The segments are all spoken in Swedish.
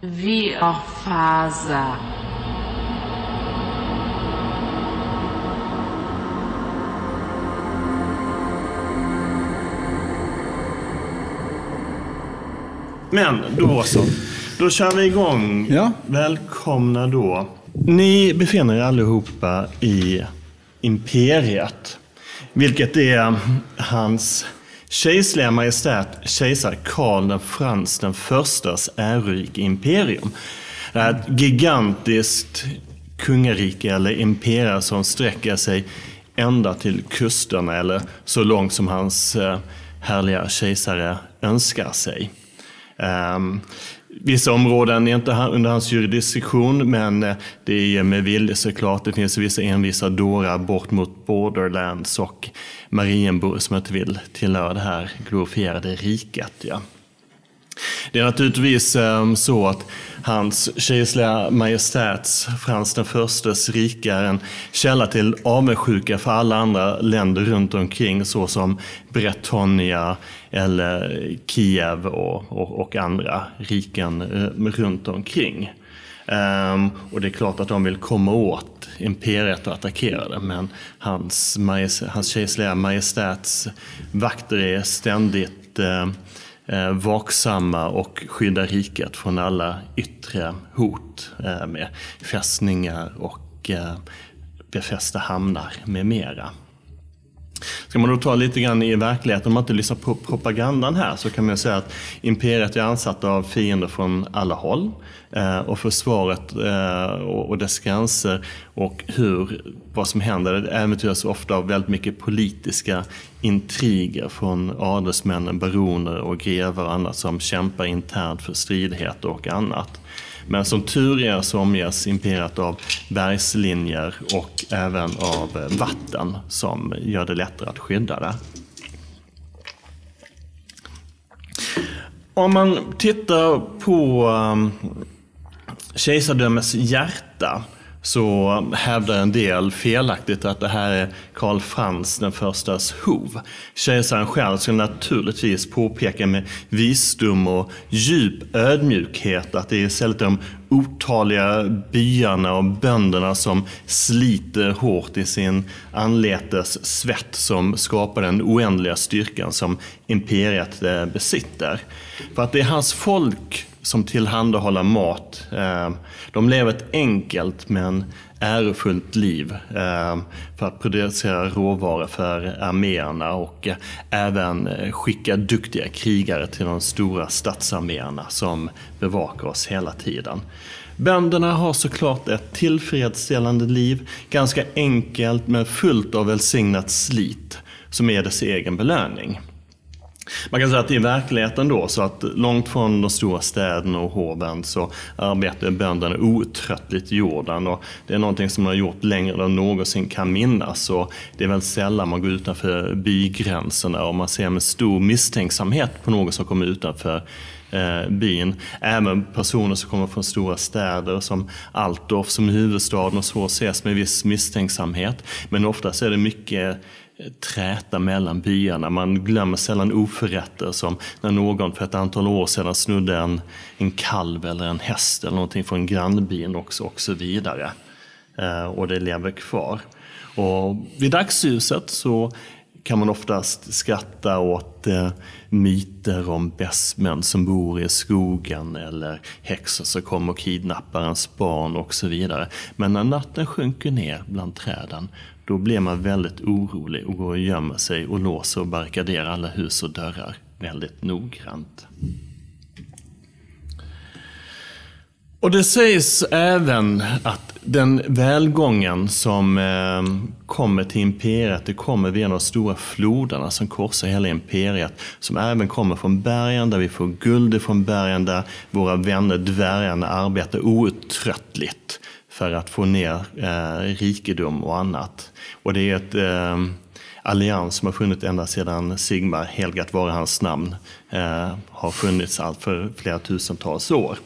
VR-fasa. Men då så. Då kör vi igång. Ja. Välkomna då. Ni befinner er allihopa i Imperiet. Vilket är hans kejserliga majestät kejsar Karl den Frans den förstas ärorika imperium. Det är ett gigantiskt kungarike eller imperium som sträcker sig ända till kusterna eller så långt som hans eh, härliga kejsare önskar sig. Ehm, Vissa områden är inte under hans jurisdiktion, men eh, det är med vilje såklart. Det finns vissa envisa dårar bort mot Borderlands och Marienburg som inte vill tillhöra det här glorifierade riket. Ja. Det är naturligtvis ehm, så att hans kejserliga majestäts Frans den förstes rike är en källa till avundsjuka för alla andra länder runt omkring såsom Bretonia eller Kiev och, och, och andra riken eh, runt omkring. Um, och det är klart att de vill komma åt imperiet och attackera det, men hans, majest, hans kejserliga majestäts vakter är ständigt uh, Eh, vaksamma och skydda riket från alla yttre hot eh, med fästningar och eh, befästa hamnar med mera. Ska man då ta lite grann i verkligheten, om man inte lyssnar på propagandan här, så kan man säga att imperiet är ansatt av fiender från alla håll. Eh, och försvaret eh, och dess gränser och hur, vad som händer, det äventyras ofta av väldigt mycket politiska intriger från adelsmännen, baroner och grevar och annat som kämpar internt för stridigheter och annat. Men som tur är så omges imperiet av bergslinjer och även av eh, vatten som gör det lättare att skydda det. Om man tittar på eh, kejsardömets hjärta så hävdar en del felaktigt att det här är Karl Frans den förstas hov. Kejsaren själv ska naturligtvis påpeka med visdom och djup ödmjukhet att det är istället de otaliga byarna och bönderna som sliter hårt i sin anletes svett som skapar den oändliga styrkan som imperiet besitter. För att det är hans folk som tillhandahåller mat. Eh, de lever ett enkelt men ärofullt liv eh, för att producera råvaror för arméerna och eh, även skicka duktiga krigare till de stora statsarméerna som bevakar oss hela tiden. Bönderna har såklart ett tillfredsställande liv, ganska enkelt men fullt av välsignat slit som är dess egen belöning. Man kan säga att i verkligheten då, så att långt från de stora städerna och hoven så arbetar bönderna otröttligt i jorden. Och det är någonting som de har gjort längre än någonsin kan minnas. Och det är väldigt sällan man går utanför bygränserna och man ser med stor misstänksamhet på någon som kommer utanför eh, byn. Även personer som kommer från stora städer som Altdorf som huvudstaden och så ses med viss misstänksamhet. Men oftast är det mycket träta mellan byarna. Man glömmer sällan oförrätter som när någon för ett antal år sedan snodde en, en kalv eller en häst eller någonting från grannbyn också och så vidare. Eh, och det lever kvar. Och vid dagsljuset så kan man oftast skratta åt eh, myter om bästmän som bor i skogen eller häxor som kommer och kidnappar ens barn och så vidare. Men när natten sjunker ner bland träden då blir man väldigt orolig och går och gömmer sig och låser och barrikaderar alla hus och dörrar väldigt noggrant. Och det sägs även att den välgången som eh, kommer till imperiet, det kommer via de stora floderna som korsar hela imperiet. Som även kommer från bergen, där vi får guld från bergen, där våra vänner dvärgarna arbetar outtröttligt för att få ner eh, rikedom och annat. Och det är ett eh, allians som har funnits ända sedan Sigmar, helgat vare hans namn, eh, har funnits allt för flera tusentals år.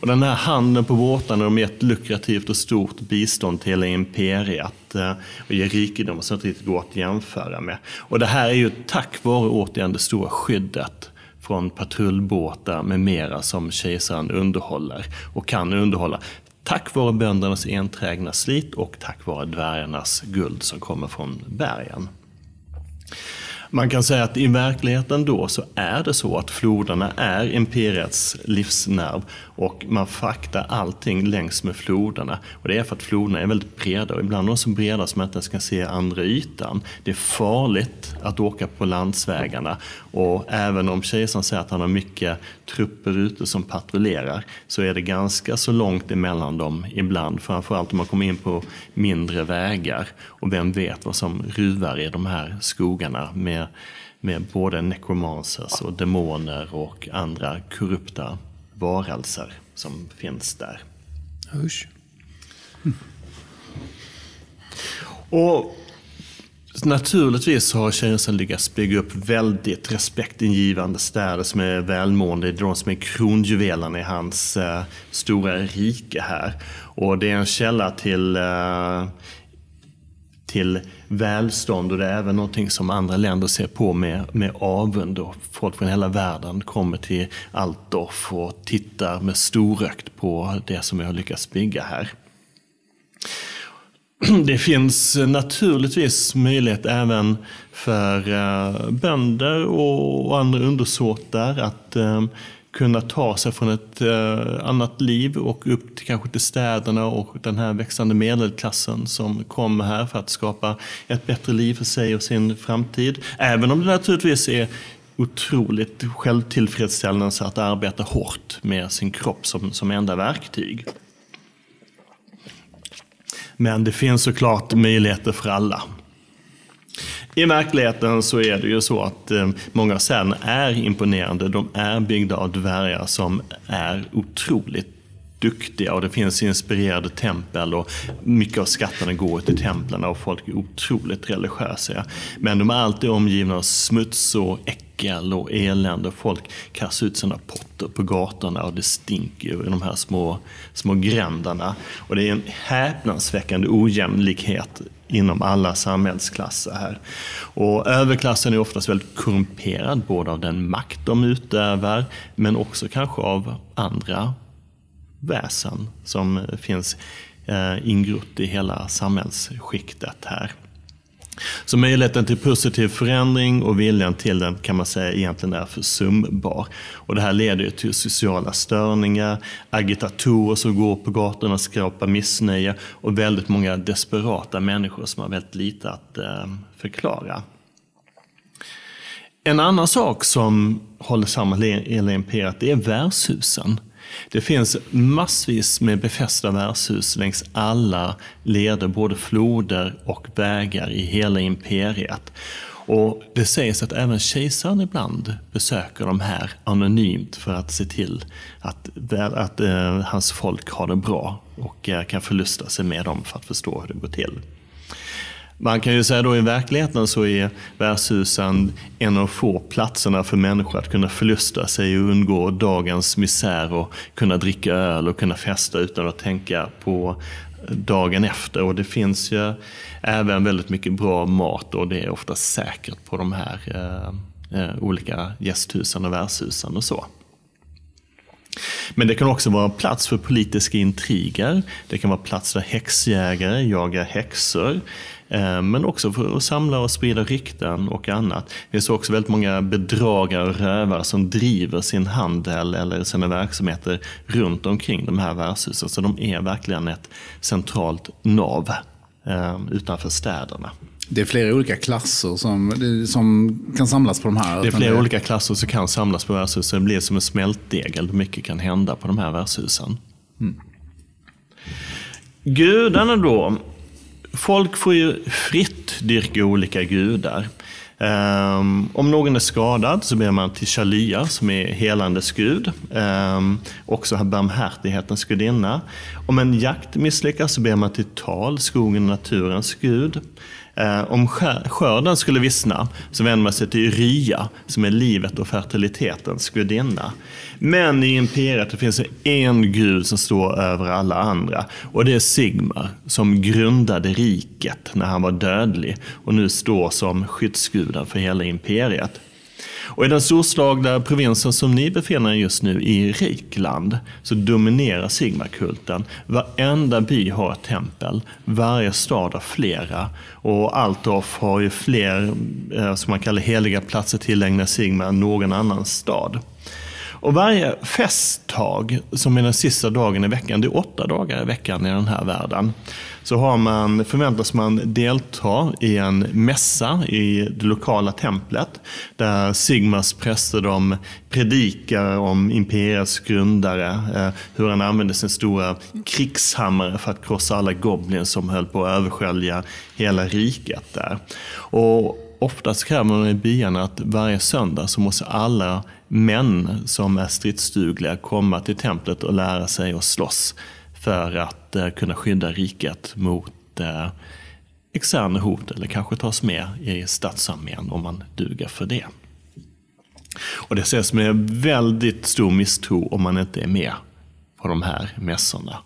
Och den här handeln på båtarna de gett ett lukrativt och stort bistånd till hela imperiet eh, och ger rikedom som inte riktigt går att jämföra med. Och det här är ju tack vare återigen det stora skyddet från patrullbåtar med mera som kejsaren underhåller och kan underhålla. Tack vare böndernas enträgna slit och tack vare dvärgarnas guld som kommer från bergen. Man kan säga att i verkligheten då så är det så att floderna är imperiets livsnerv och man fraktar allting längs med floderna. Och det är för att floderna är väldigt breda och ibland är de så breda som man inte ens kan se andra ytan. Det är farligt att åka på landsvägarna och även om kejsaren säger att han har mycket trupper ute som patrullerar så är det ganska så långt emellan dem ibland. Framförallt om man kommer in på mindre vägar och vem vet vad som ruvar i de här skogarna med, med både necromancers och demoner och andra korrupta varelser som finns där. Usch. Och Naturligtvis har kejsaren lyckats bygga upp väldigt respektingivande städer som är välmående. Det är de som är kronjuvelerna i hans eh, stora rike här. Och det är en källa till, eh, till välstånd och det är även någonting som andra länder ser på med, med avund. Och folk från hela världen kommer till Altdorf och tittar med storökt på det som vi har lyckats bygga här. Det finns naturligtvis möjlighet även för eh, bönder och andra undersåtar att eh, kunna ta sig från ett eh, annat liv och upp till kanske till städerna och den här växande medelklassen som kommer här för att skapa ett bättre liv för sig och sin framtid. Även om det naturligtvis är otroligt självtillfredsställande att arbeta hårt med sin kropp som, som enda verktyg. Men det finns såklart möjligheter för alla. I verkligheten så är det ju så att eh, många av är imponerande. De är byggda av dvärgar som är otroligt duktiga och det finns inspirerade tempel och mycket av skatterna går till templen och folk är otroligt religiösa. Men de är alltid omgivna av smuts och äckel och elände. Folk kastar ut sina potter på gatorna och det stinker i de här små, små gränderna. Och det är en häpnadsväckande ojämlikhet inom alla samhällsklasser här. Och överklassen är oftast väldigt korrumperad, både av den makt de utövar, men också kanske av andra väsen som finns eh, ingrott i hela samhällsskiktet här. Så möjligheten till positiv förändring och viljan till den kan man säga egentligen är försumbar. Och det här leder ju till sociala störningar, agitatorer som går på gatorna och skapar missnöje och väldigt många desperata människor som har väldigt lite att eh, förklara. En annan sak som håller samman hela imperiet är värdshusen. Det finns massvis med befästa värdshus längs alla leder, både floder och vägar i hela imperiet. Och Det sägs att även kejsaren ibland besöker de här anonymt för att se till att, att eh, hans folk har det bra och eh, kan förlusta sig med dem för att förstå hur det går till. Man kan ju säga då i verkligheten så är värdshusen en av få platserna för människor att kunna förlusta sig och undgå dagens misär och kunna dricka öl och kunna festa utan att tänka på dagen efter. Och det finns ju även väldigt mycket bra mat och det är ofta säkert på de här eh, eh olika gästhusen och värdshusen och så. Men det kan också vara plats för politiska intriger. Det kan vara plats där häxjägare jagar häxor. Eh, men också för att samla och sprida rykten och annat. Det finns också väldigt många bedragare och rövare som driver sin handel eller sina verksamheter runt omkring de här värdshusen. Så de är verkligen ett centralt nav eh, utanför städerna. Det är flera olika klasser som, som kan samlas på de här? Det är flera det... olika klasser som kan samlas på värdshusen. Det blir som en smältdegel. Mycket kan hända på de här värdshusen. Mm. Gudarna då. Folk får ju fritt dyrka olika gudar. Um, om någon är skadad så ber man till Shalia som är helandes gud. Um, också barmhärtighetens gudinna. Om en jakt misslyckas så ber man till Tal, skogen och naturens gud. Eh, om skörden skulle vissna så vänder man sig till Rya som är livet och fertilitetens gudinna. Men i imperiet det finns det en gud som står över alla andra och det är Sigmar som grundade riket när han var dödlig och nu står som skyddsguden för hela imperiet. Och i den storslagna provinsen som ni befinner er just nu, i Rikland, så dominerar Sigmakulten. Varenda by har ett tempel, varje stad har flera. Och Altorf har ju fler, eh, som man kallar heliga platser tillägnade Sigma än någon annan stad. Och varje festtag, som är den sista dagen i veckan, det är åtta dagar i veckan i den här världen, så har man, förväntas man delta i en mässa i det lokala templet, där Sigmas präster de predikar om imperiets grundare, eh, hur han använde sin stora krigshammare för att krossa alla goblins som höll på att överskölja hela riket där. Och oftast kräver man i byarna att varje söndag så måste alla män som är stridsdugliga komma till templet och lära sig att slåss för att eh, kunna skydda riket mot eh, externa hot eller kanske tas med i statsarmén om man duger för det. Och det ses med väldigt stor misstro om man inte är med på de här mässorna.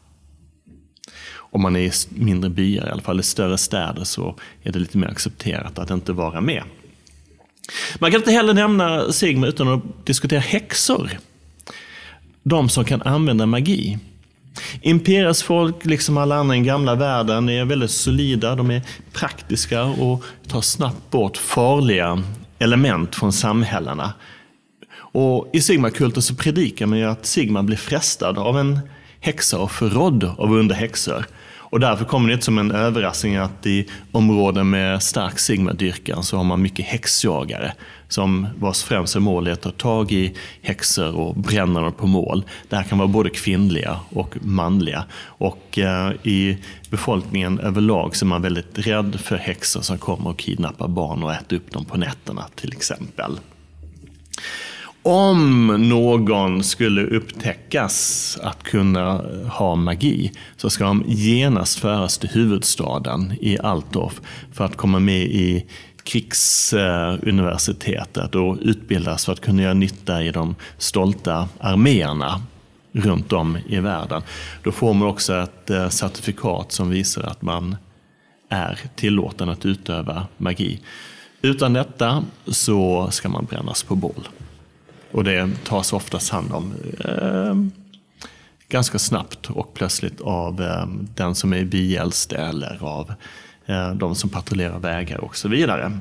Om man är i mindre byar, i alla fall i större städer, så är det lite mer accepterat att inte vara med. Man kan inte heller nämna Sigma utan att diskutera häxor. De som kan använda magi. Imperias folk, liksom alla andra i den gamla världen, är väldigt solida, de är praktiska och tar snabbt bort farliga element från samhällena. Och I Sigmakulten så predikar man ju att Sigma blir frestad av en häxa och förrådd av underhäxor. Och därför kommer det inte som en överraskning att i områden med stark sigmadyrkan så har man mycket häxjagare som vars främsta mål är att ta tag i häxor och bränna dem på mål. Det här kan vara både kvinnliga och manliga. Och eh, i befolkningen överlag så är man väldigt rädd för häxor som kommer och kidnappar barn och äter upp dem på nätterna till exempel. Om någon skulle upptäckas att kunna ha magi så ska de genast föras till huvudstaden i Altdorf för att komma med i krigsuniversitetet och utbildas för att kunna göra nytta i de stolta arméerna runt om i världen. Då får man också ett eh, certifikat som visar att man är tillåten att utöva magi. Utan detta så ska man brännas på bål. Och det tas oftast hand om eh, ganska snabbt och plötsligt av eh, den som är byäldste eller av eh, de som patrullerar vägar och så vidare.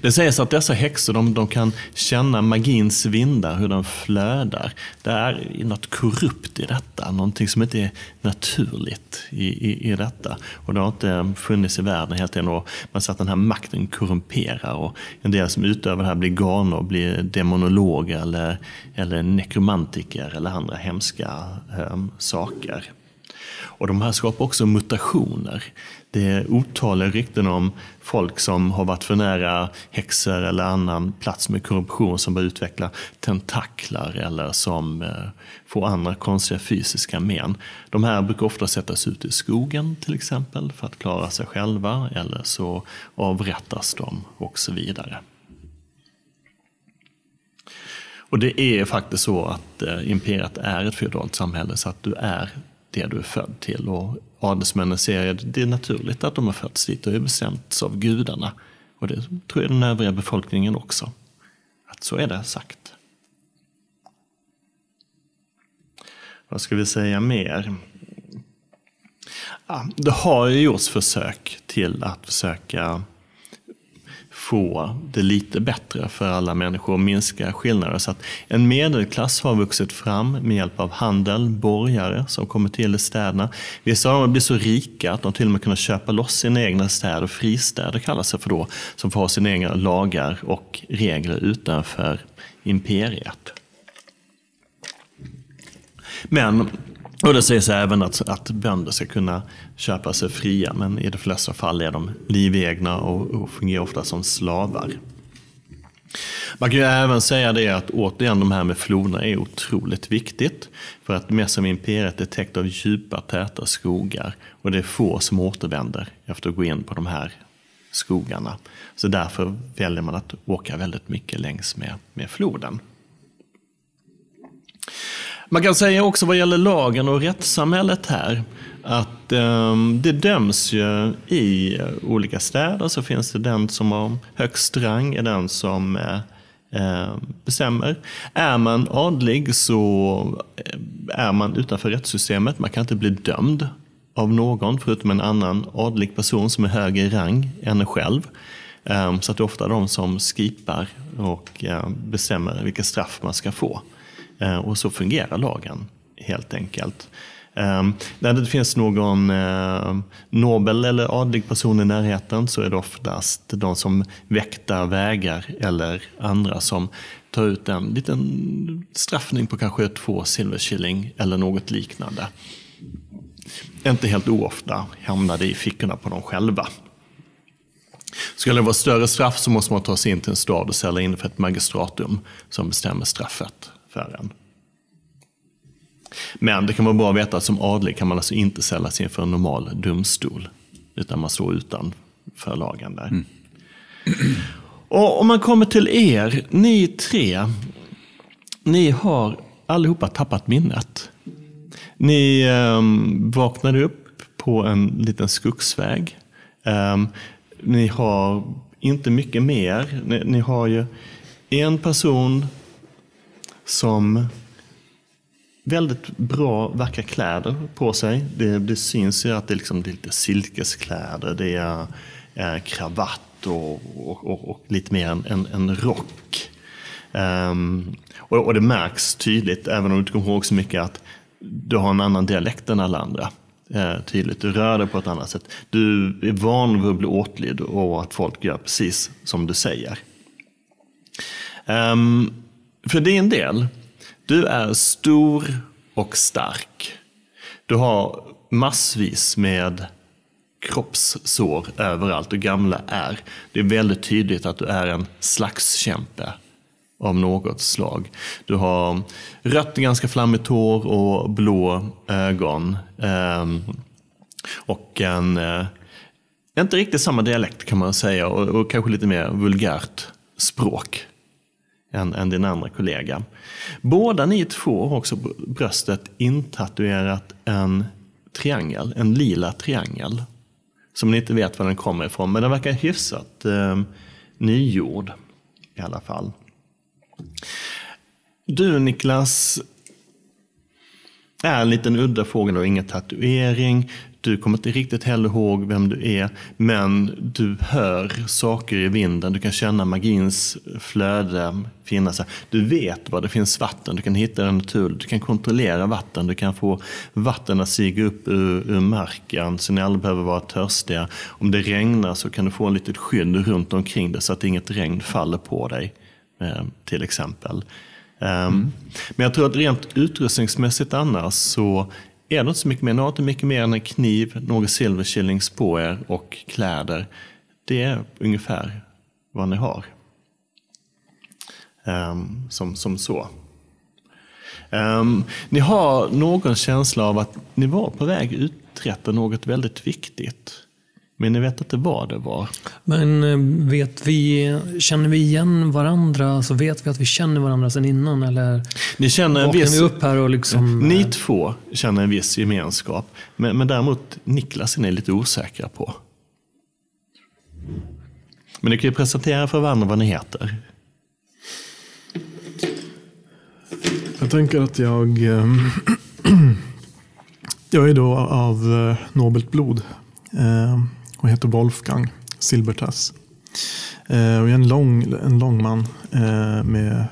Det sägs att dessa häxor de, de, kan känna magins vindar, hur den flödar. Det är något korrupt i detta, någonting som inte är naturligt i, i, i detta. Och det har inte funnits i världen helt än. Och man ser att den här makten korrumperar och en del som utövar det här blir galna och blir demonologer eller, eller nekromantiker eller andra hemska äm, saker. Och de här skapar också mutationer. Det är otaliga rykten om folk som har varit för nära häxor eller annan plats med korruption som börjar utveckla tentaklar eller som eh, får andra konstiga fysiska men. De här brukar ofta sättas ut i skogen till exempel för att klara sig själva eller så avrättas de och så vidare. Och det är faktiskt så att eh, imperiet är ett feodalt samhälle så att du är det du är född till. Och adelsmännen ser att det är naturligt att de har fötts dit och är bestämts av gudarna. Och det tror jag den övriga befolkningen också. Att så är det sagt. Vad ska vi säga mer? Ja, det har ju gjorts försök till att försöka få det lite bättre för alla människor och minska skillnader. Så att en medelklass har vuxit fram med hjälp av handel, borgare som kommer till i städerna. Vissa av dem blir så rika att de till och med kunnat köpa loss sina egna städer, fristäder kallas det för då, som får ha sina egna lagar och regler utanför imperiet. Men och det sägs även att, att bönder ska kunna köpa sig fria, men i de flesta fall är de livegna och, och fungerar ofta som slavar. Man kan ju även säga det att återigen de här med floderna är otroligt viktigt. För att Mesoimperiet är täckt av djupa täta skogar och det är få som återvänder efter att gå in på de här skogarna. Så därför väljer man att åka väldigt mycket längs med, med floden. Man kan säga också vad gäller lagen och rättssamhället här att eh, det döms ju i olika städer så finns det den som har högst rang, är den som eh, ehm, bestämmer. Är man adlig så eh, är man utanför rättssystemet. Man kan inte bli dömd av någon förutom en annan adlig person som är högre i rang än en själv. Eh, så att det är ofta de som skipar och ehm, bestämmer vilka straff man ska få. Eh, och så fungerar lagen helt enkelt. Ehm, när det finns någon eh, nobel eller adlig person i närheten så är det oftast de som väktar vägar eller andra som tar ut en liten straffning på kanske två silverkilling eller något liknande. Inte helt oofta hamnar det i fickorna på dem själva. Skulle det vara större straff så måste man ta sig in till en stad och ställa in för ett magistratum som bestämmer straffet för en. Men det kan vara bra att veta att som adlig kan man alltså inte säljas inför en normal domstol. Utan man står utanför lagen där. Mm. Och om man kommer till er, ni tre. Ni har allihopa tappat minnet. Ni um, vaknade upp på en liten skogsväg. Um, ni har inte mycket mer. Ni, ni har ju en person som väldigt bra, vackra kläder på sig. Det, det syns ju att det, liksom, det är lite silkeskläder, det är eh, kravatt och, och, och, och, lite mer en, en, en rock. Um, och, och, det märks tydligt, även om du inte kommer ihåg så mycket, att du har en annan dialekt än alla andra. Eh, tydligt, du rör dig på ett annat sätt. Du är van vid att bli åtlydd och att folk gör precis som du säger. Um, för din del du är stor och stark. Du har massvis med kroppssår överallt och gamla är. Det är väldigt tydligt att du är en slagskämpe av något slag. Du har rött ganska flammigt hår och blå ögon. Ehm, och en, eh, inte riktigt samma dialekt kan man säga och, och kanske lite mer vulgärt språk än, än din andra kollega. Båda ni två har också på bröstet intatuerat en triangel, en lila triangel. Som ni inte vet var den kommer ifrån, men den verkar hyfsat eh, nygjord i alla fall. Du Niklas är en liten udda fågel och ingen tatuering. Du kommer inte riktigt heller ihåg vem du är, men du hör saker i vinden. Du kan känna magins flöde finnas Du vet var det finns vatten, du kan hitta det naturligt. Du kan kontrollera vatten, du kan få vatten att stiga upp ur, ur marken så ni aldrig behöver vara törstiga. Om det regnar så kan du få ett litet skydd runt omkring dig så att inget regn faller på dig, eh, till exempel. Mm. Men jag tror att rent utrustningsmässigt annars så är det inte så mycket mer. Ni har inte mycket mer än en kniv, några silverkillings på er och kläder. Det är ungefär vad ni har. Um, som, som så. Um, ni har någon känsla av att ni var på väg att uträtta något väldigt viktigt. Men ni vet inte vad det var. Men eh, vet vi, känner vi igen varandra? Så vet vi att vi känner varandra sedan innan? Eller ni känner en viss, vi upp här och liksom... Ni eh, två känner en viss gemenskap. Men, men däremot Niklas är ni lite osäkra på. Men ni kan ju presentera för varandra vad ni heter. Jag tänker att jag... Eh, jag är då av nobelt blod och heter Wolfgang Silbertass. Eh, och jag är en lång, en lång man eh, med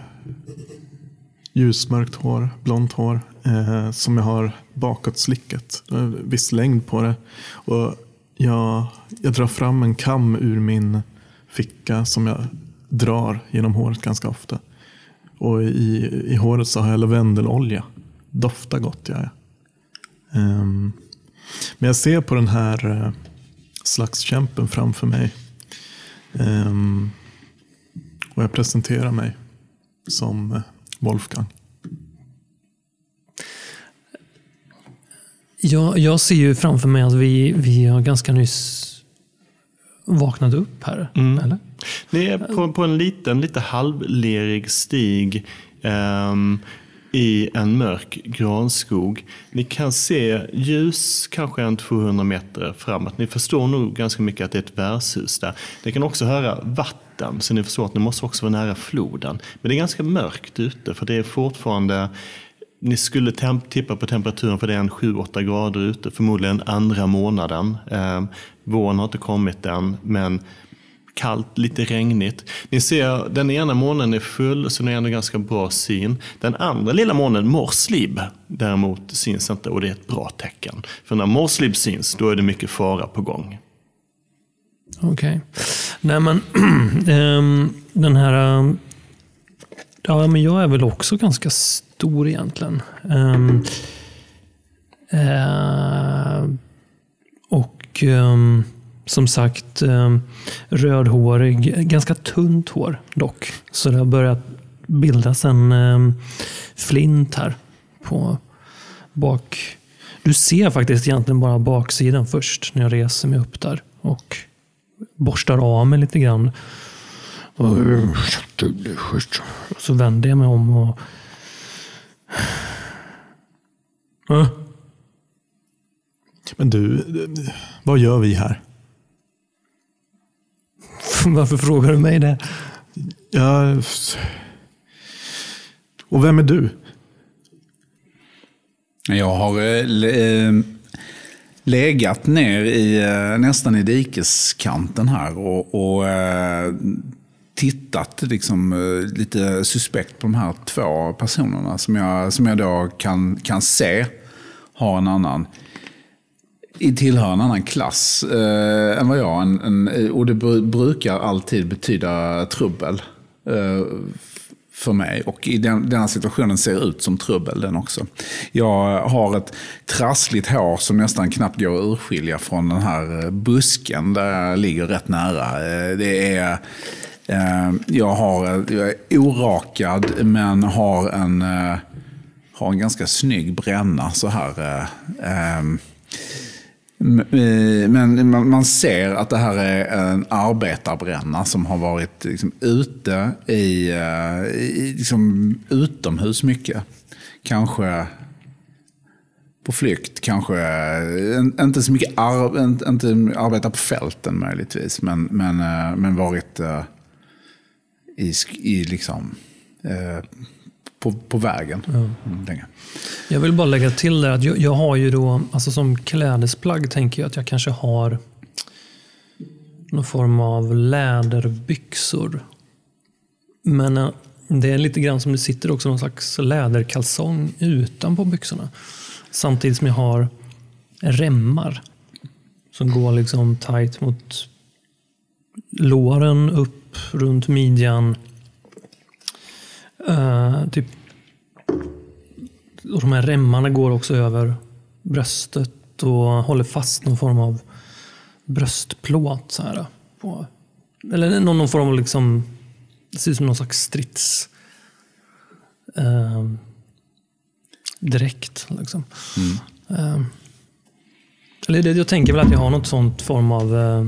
ljusmörkt hår, blont hår eh, som jag har bakåtslickat. Det viss längd på det. Och jag, jag drar fram en kam ur min ficka som jag drar genom håret ganska ofta. Och i, i håret så har jag lavendelolja. Doftar gott jag. Um, men jag ser på den här eh, slagskämpen framför mig. Um, och jag presenterar mig som eh, Wolfgang. Jag, jag ser ju framför mig att vi, vi har ganska nyss vaknat upp här. Mm. Eller? Ni är på, på en liten, lite halvlerig stig. Um, i en mörk granskog. Ni kan se ljus kanske en 200 meter framåt. Ni förstår nog ganska mycket att det är ett värdshus där. Ni kan också höra vatten, så ni förstår att ni måste också vara nära floden. Men det är ganska mörkt ute, för det är fortfarande ni skulle tippa på temperaturen för det är en 7-8 grader ute, förmodligen andra månaden. Eh, våren har inte kommit än, men kallt, lite regnigt. Ni ser, den ena månen är full, så ni har ändå ganska bra syn. Den andra lilla månen, Morslib, däremot syns inte och det är ett bra tecken. För när Morslib syns, då är det mycket fara på gång. Okej. Okay. Nej men, ehm, den här... Ja, men jag är väl också ganska stor egentligen. Um, uh, och... Um, som sagt eh, rödhårig, ganska tunt hår dock. Så det har börjat bildas en eh, flint här på bak. Du ser faktiskt egentligen bara baksidan först när jag reser mig upp där och borstar av mig lite grann. Och så vänder jag mig om och... Men du, vad gör vi här? Varför frågar du mig det? Ja, och vem är du? Jag har äh, legat ner i, äh, nästan i dikeskanten här och, och tittat liksom, lite suspekt på de här två personerna som jag, som jag då kan, kan se har en annan tillhör en annan klass eh, än vad jag. En, en, och det brukar alltid betyda trubbel eh, för mig. Och i den, denna situationen ser ut som trubbel den också. Jag har ett trassligt hår som nästan knappt går att urskilja från den här eh, busken där jag ligger rätt nära. Eh, det är... Eh, jag, har, jag är orakad men har en, eh, har en ganska snygg bränna så här. Ehm, Eh, men man ser att det här är en arbetarbränna som har varit liksom ute i, eh, i liksom utomhus mycket. Kanske på flykt, kanske eh, inte så mycket ar, inte arbeta på fälten möjligtvis, men, men, men varit i, i liksom, på, på vägen mm. länge. Jag vill bara lägga till där att jag, jag, har ju då, alltså som klädesplagg tänker jag att jag kanske har någon form av läderbyxor. Men eh, det är lite grann som det sitter också någon slags läderkalsong utanpå byxorna. Samtidigt som jag har remmar som går liksom tight mot låren, upp runt midjan. Uh, typ och de här remmarna går också över bröstet och håller fast någon form av bröstplåt. Så här, på, eller någon, någon form av, liksom, det ser ut som någon slags strids... Eh, direkt. Liksom. Mm. Eh, eller det, jag tänker väl att jag har något sånt form av eh,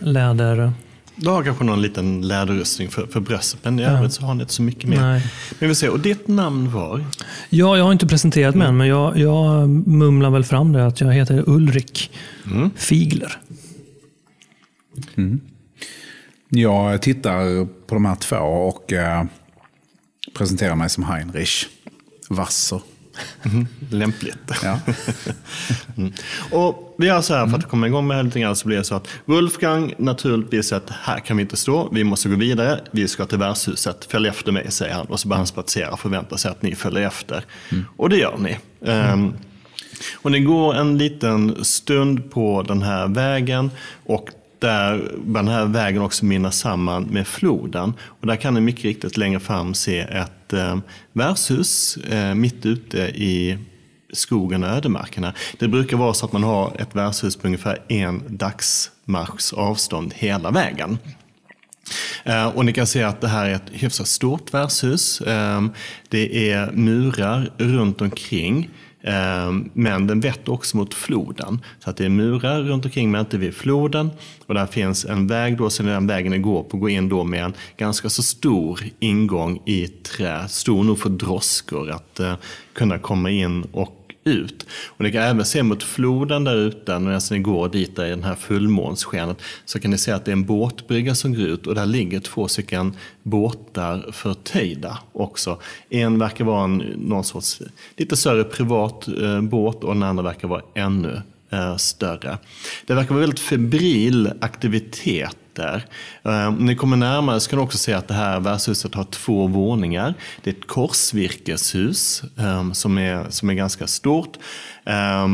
läder du har kanske någon liten läderrustning för, för bröstet, men i övrigt så har ni inte så mycket mer. Nej. Men vi ser, och ditt namn var? Ja, jag har inte presenterat mig än, men jag, jag mumlar väl fram det att jag heter Ulrik mm. Figler. Mm. Jag tittar på de här två och äh, presenterar mig som Heinrich Wasser. Mm, lämpligt. Ja. mm. Och vi gör så här för att komma igång med det lite grann så blir det så att Wolfgang naturligtvis att här kan vi inte stå, vi måste gå vidare, vi ska till värdshuset, följ efter mig säger han och så börjar han spatsera och förväntar sig att ni följer efter. Mm. Och det gör ni. Um, och ni går en liten stund på den här vägen och där den här vägen också mynnar samman med floden. Och där kan ni mycket riktigt längre fram se ett eh, värdshus eh, mitt ute i skogen och ödemarkerna. Det brukar vara så att man har ett värdshus på ungefär en dagsmarschs avstånd hela vägen. Eh, och ni kan se att det här är ett hyfsat stort värdshus. Eh, det är murar runt omkring. Ehm, men den vetter också mot floden. Så att det är murar runt omkring men inte vid floden. Och där finns en väg då, så den vägen går på går in då med en ganska så stor ingång i trä. Stor nog för droskor att eh, kunna komma in och ut. Och ni kan även se mot floden där ute, när ni går dit där i den här fullmånsskenet, så kan ni se att det är en båtbrygga som går ut och där ligger två stycken båtar förtöjda också. En verkar vara en, någon sorts lite större privat eh, båt och den andra verkar vara ännu eh, större. Det verkar vara väldigt febril aktivitet där. Eh, om ni kommer närmare så kan ni också se att det här värdshuset har två våningar. Det är ett korsvirkeshus eh, som är, som är ganska stort. Eh,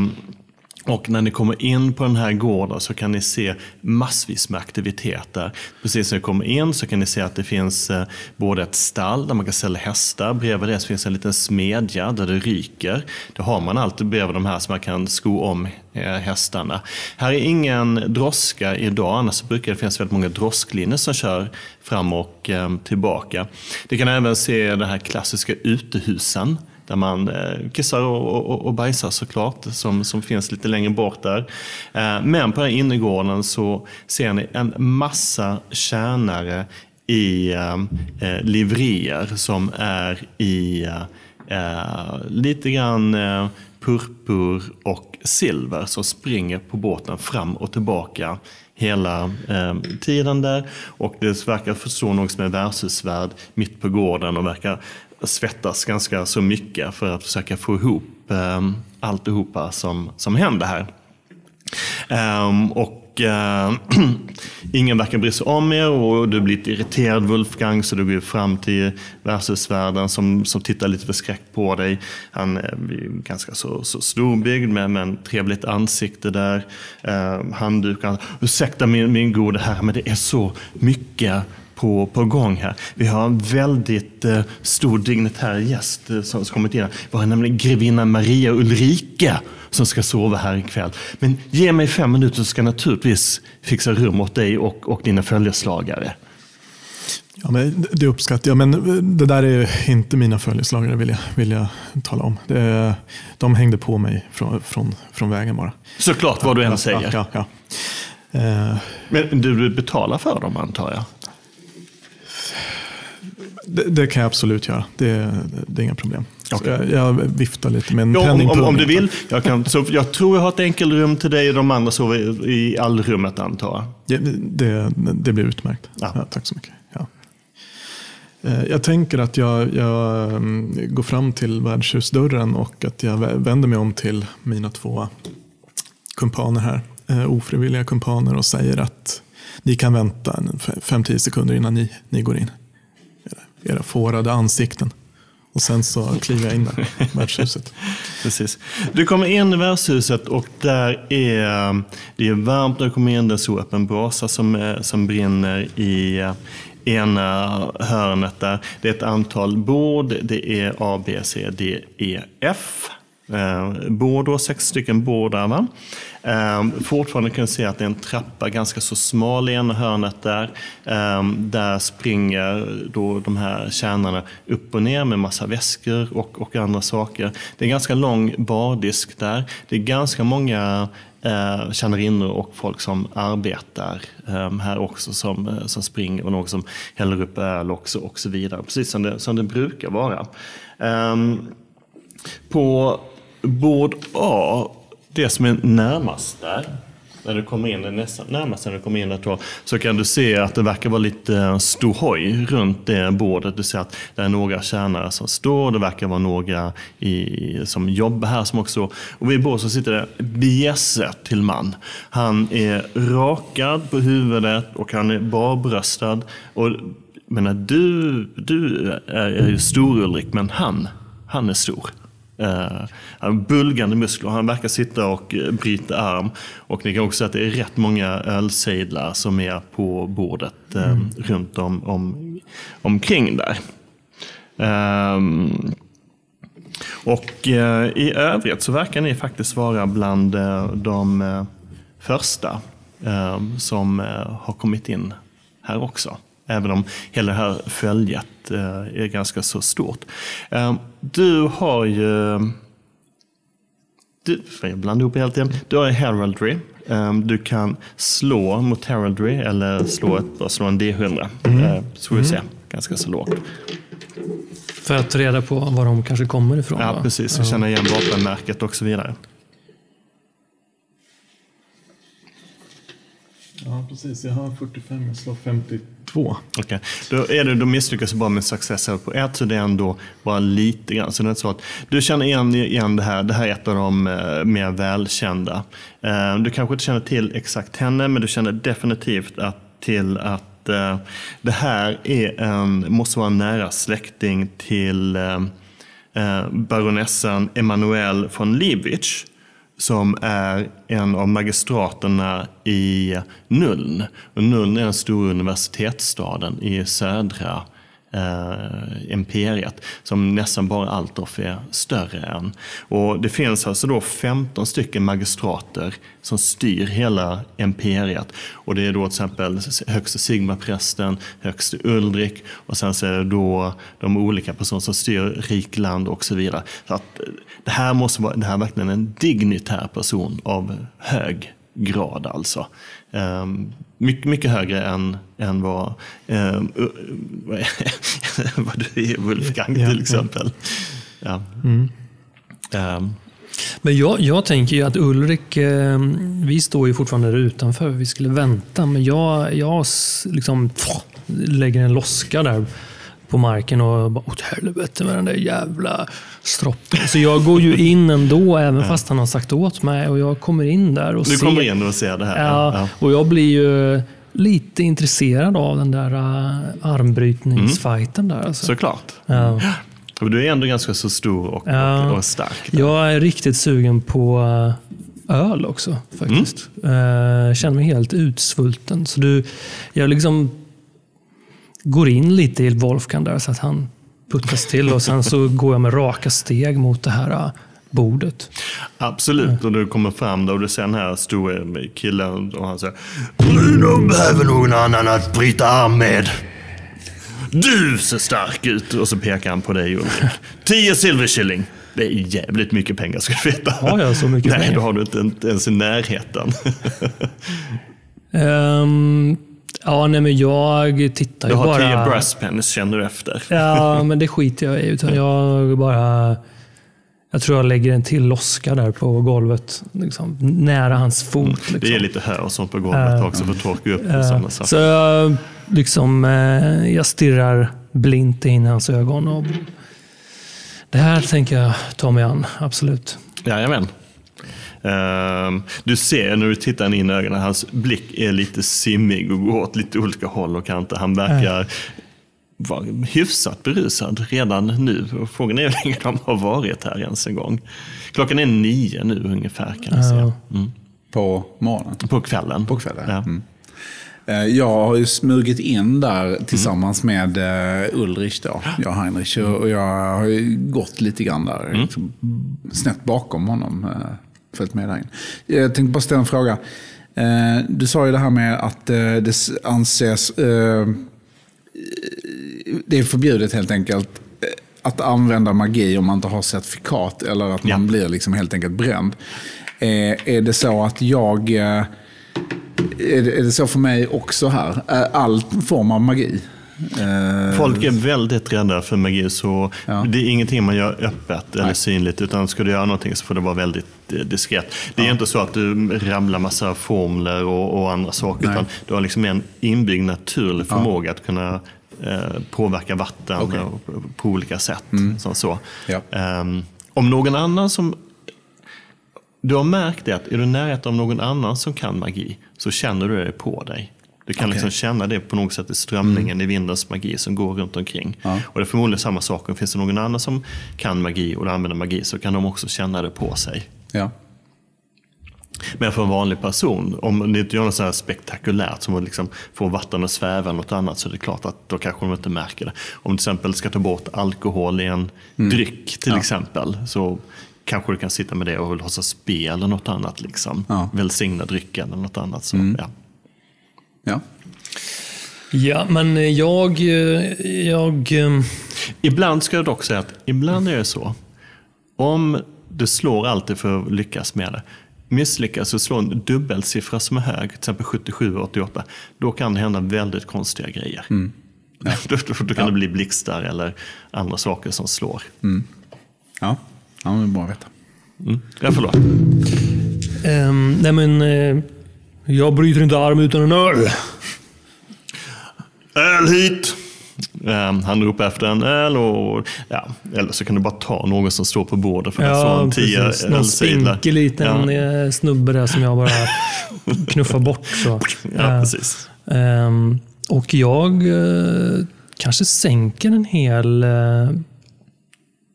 och när ni kommer in på den här gården så kan ni se massvis med aktiviteter. Precis när ni kommer in så kan ni se att det finns eh, både ett stall där man kan sälja hästar. Bredvid det finns en liten smedja där det ryker. Det har man alltid bredvid de här så man kan sko om eh, hästarna. Här är ingen droska idag, annars brukar det finnas väldigt många drosklinjer som kör fram och eh, tillbaka. Ni kan även se den här klassiska utehusen där man eh, kissar och, och, och bajsar såklart, som, som finns lite längre bort där. Eh, men på den här innergården så ser ni en massa tjänare i eh, eh livrier som är i eh, lite grann eh, purpur och silver som springer på båten fram och tillbaka hela eh, tiden där. Och det verkar förstå någon som är värdshusvärd mitt på gården och verkar svettas ganska så mycket för att försöka få ihop eh, alltihopa som, som händer här. Um, och uh, ingen verkar bry sig om er och du blir lite irriterad Wolfgang så du går fram till värdshusvärden som, som tittar lite förskräckt på dig. Han är ganska så, så storbyggd med, med en trevligt ansikte där. Uh, handdukar. Ursäkta min, min gode herre men det är så mycket på, på gång här. Vi har en väldigt eh, stor dignitär gäst eh, som, som kommit in. Vi har nämligen grevinna Maria Ulrika som ska sova här ikväll. Men ge mig fem minuter så ska jag naturligtvis fixa rum åt dig och, och dina följeslagare. Ja, men det uppskattar jag, men det där är inte mina följeslagare vill jag, vill jag tala om. Det, de hängde på mig från, från, från vägen bara. Såklart, vad du än säger. Ja, ja, ja. Eh. Men du betalar för dem antar jag? Det, det, kan jag absolut göra. Det, det är inga problem. Okay. Jag, jag, viftar lite med en ja, om, om, om, du vill. Jag, kan, så jag tror jag har ett enkelrum till dig och de andra sover i allrummet antar jag. Det, det, blir utmärkt. Ja. Ja, tack så mycket. Ja. Eh, jag tänker att jag, jag mm, går fram till värdshusdörren och att jag vänder mig om till mina två kumpaner här. Eh, ofrivilliga kumpaner och säger att ni kan vänta 5-10 sekunder innan ni, ni går in era fårade ansikten. Och sen så kliver jag in där, i värdshuset. Precis. Du kommer in i värdshuset och där är det är varmt när du kommer in. Det är så öppen brasa som, som brinner i ena hörnet där. Det är ett antal bord. Det är A, B, C, D, E, F. Eh, bord då, sex stycken bord där. Va? Eh, fortfarande kan du se att det är en trappa ganska så smal i ena hörnet där. Eh, där springer då de här tjänarna upp och ner med massa väskor och, och andra saker. Det är en ganska lång bardisk där. Det är ganska många eh, tjänarinnor och folk som arbetar eh, här också som, eh, som springer och någon som häller upp öl också och så vidare. Precis som det, som det brukar vara. Eh, på bord A, det som är närmast där, när du kommer in, nästa, närmast när du kommer in där, så kan du se att det verkar vara lite ståhoj runt det bordet. Du ser att det är några tjänare som står, det verkar vara några i, som jobbar här som också... Och vid bordet så sitter det bjässe till man. Han är rakad på huvudet och han är barbröstad. Och, menar, du, du är, är ju stor Ulrik, men han, han är stor. Uh, han bulgande muskler. Han verkar sitta och uh, bryta arm. Och ni kan också se att det är rätt många ölsejdlar som är på bordet uh, mm. runt om, om, omkring där. Um, och i övrigt så verkar ni faktiskt vara bland de första ehm, som har kommit in här också. Även om hela det här följet eh, är ganska så stort. Eh, Du har ju... Du, jag blanda ihop helt igen. Du har heraldry. Eh, Du kan slå mot heraldry eller slå, ett, slå en D100. Mm. Så får vi se. Ganska så lågt. För att ta reda på var de kanske kommer ifrån. Ja, va? precis. Vi känner igen vapenmärket och så vidare. Ja, precis. Jag har 45, jag slår 52. Okej, då, är det, då misslyckas du bara med success på ett, så det är ändå bara lite grann. Så det är inte så att du känner igen, igen det här. Det här är ett av de eh, mer välkända. Eh, du kanske inte känner till exakt henne, men du känner definitivt att, till att eh, det här är en, måste vara en nära släkting till eh, eh baronessan Emanuel von Liebig som är en av magistraterna i Nuln. Och Nuln är den stora universitetsstaden i södra eh, imperiet som nästan bara Altdorf är större än. Och det finns alltså då 15 stycken magistrater som styr hela imperiet. Och det är då till exempel högste Sigmaprästen, högste Ulrik och sen så är det då de olika personer som styr rikland och så vidare. Så att det här måste vara, det här är verkligen en dignitär person av hög grad alltså. Um, mycket, mycket högre än, än vad, uh, vad, du är Wolfgang Ja, till exempel. Ja. Um, Men jag, jag tänker ju att Ulrik, eh, vi står ju fortfarande där utanför. Vi skulle vänta, men jag, jag liksom, pff, lägger en loska där på marken och bara åt helvete med den där jävla stroppen. Så jag går ju in ändå, även fast han har sagt åt mig. Och jag kommer in där och du ser. kommer in och ser det här. Ja, och jag blir ju lite intresserad av den där uh, armbrytningsfighten där. Alltså. Såklart. Ja. Du är ändå ganska så stor och, Ja. och, stark. där. Jag är riktigt sugen på eh, öl också faktiskt. Eh, känner mig helt utsvulten. Så du, jag liksom går in lite i Wolfgang där så att han puttas till och sen så går jag med raka steg mot det här eh, bordet. Absolut, och du kommer fram där och du ser den här stora killen och han säger De behöver någon annan att bryta arm med. Du ser stark ut! Och så pekar han på dig Ulrik. Tio silverkilling. Det är jävligt mycket pengar ska du veta. Har jag så mycket Nej, pengar? det har du inte, ens i närheten. Ehm, ja, nej men jag tittar Du ju har bara... tio breast pennies känner du efter. Ja, men det skiter jag i. Utan jag bara... Jag tror jag lägger en till loska där på golvet. Liksom, nära hans fot. Liksom. Mm. Det är lite hö och sånt på golvet också för att torka upp och sådana saker. Så jag, liksom, eh, jag stirrar blint in i hans ögon. Och det här tänker jag ta mig an, absolut. Jajamän. Ehm, du ser när du tittar in i ögonen, hans blick är lite simmig och går åt lite olika håll och kanter. Han verkar vara hyfsat berusad redan nu. Och frågan är hur länge de har varit här ens en gång. Klockan är nio nu ungefär kan jag säga. Mm. På morgonen. På kvällen. På kvällen. Ja. Mm. Eh, Jag har ju smugit in där tillsammans med eh, Ulrich, då, jag och Heinrich. Och och jag har ju gått lite grann där, liksom, snett bakom honom. Följt med där in. Jag tänkte bara ställa en fråga. Eh, Du sa ju det här med att eh, det anses... eh, Det är förbjudet helt enkelt att använda magi om man inte har certifikat eller att man Ja. blir liksom helt enkelt bränd. Är det så att jag... är det, så för mig också här? Är All form av magi? Folk är väldigt rädda för magi, så Ja. det är ingenting man gör öppet eller Nej. synligt. Utan ska du göra någonting så får det vara väldigt diskret. Det är inte så att du ramlar massa formler och, och andra saker, Nej. utan du har liksom en inbyggd naturlig förmåga att kunna eh, påverka vatten och, på, olika sätt. Som så. Ja. Ehm, om någon annan som du har märkt det att är du i närheten av någon annan som kan magi så känner du det på dig. Du kan Okej. liksom känna det på något sätt i strömningen i vindens magi som går runt omkring. Ja. Och det är förmodligen samma sak. Finns det någon annan som kan magi och använder magi så kan de också känna det på sig. Ja. Men för en vanlig person, om det inte gör något så här spektakulärt som att liksom få vatten att sväva eller något annat så är det klart att då kanske de inte märker det. Om du till exempel ska ta bort alkohol i en dryck till exempel så kanske du kan sitta med det och låtsas spel eller något annat. Liksom. Ja. Välsigna drycken eller något annat. Så, ja. Ja. Ja, men jag... eh, jag eh, Ibland ska jag dock säga att ibland är det så. Om du slår alltid för att lyckas med det. Misslyckas och slår en dubbelsiffra som är hög, till exempel 77 och 88, då kan det hända väldigt konstiga grejer. då, då, då kan det bli blixtar eller andra saker som slår. Ja, ja det är bra att veta. Mm. Ja, förlåt. ehm, nej, men... eh, jag bryter inte arm utan en öl. Öl hit! Ehm, han ropar efter en öl och ja, eller så kan du bara ta någon som står på bordet för ja, en tio precis. Någon spinkig liten Ja, eh, snubbe där som jag bara knuffar bort. Så. ja, Eh, precis. Ehm, och jag eh, kanske sänker en hel...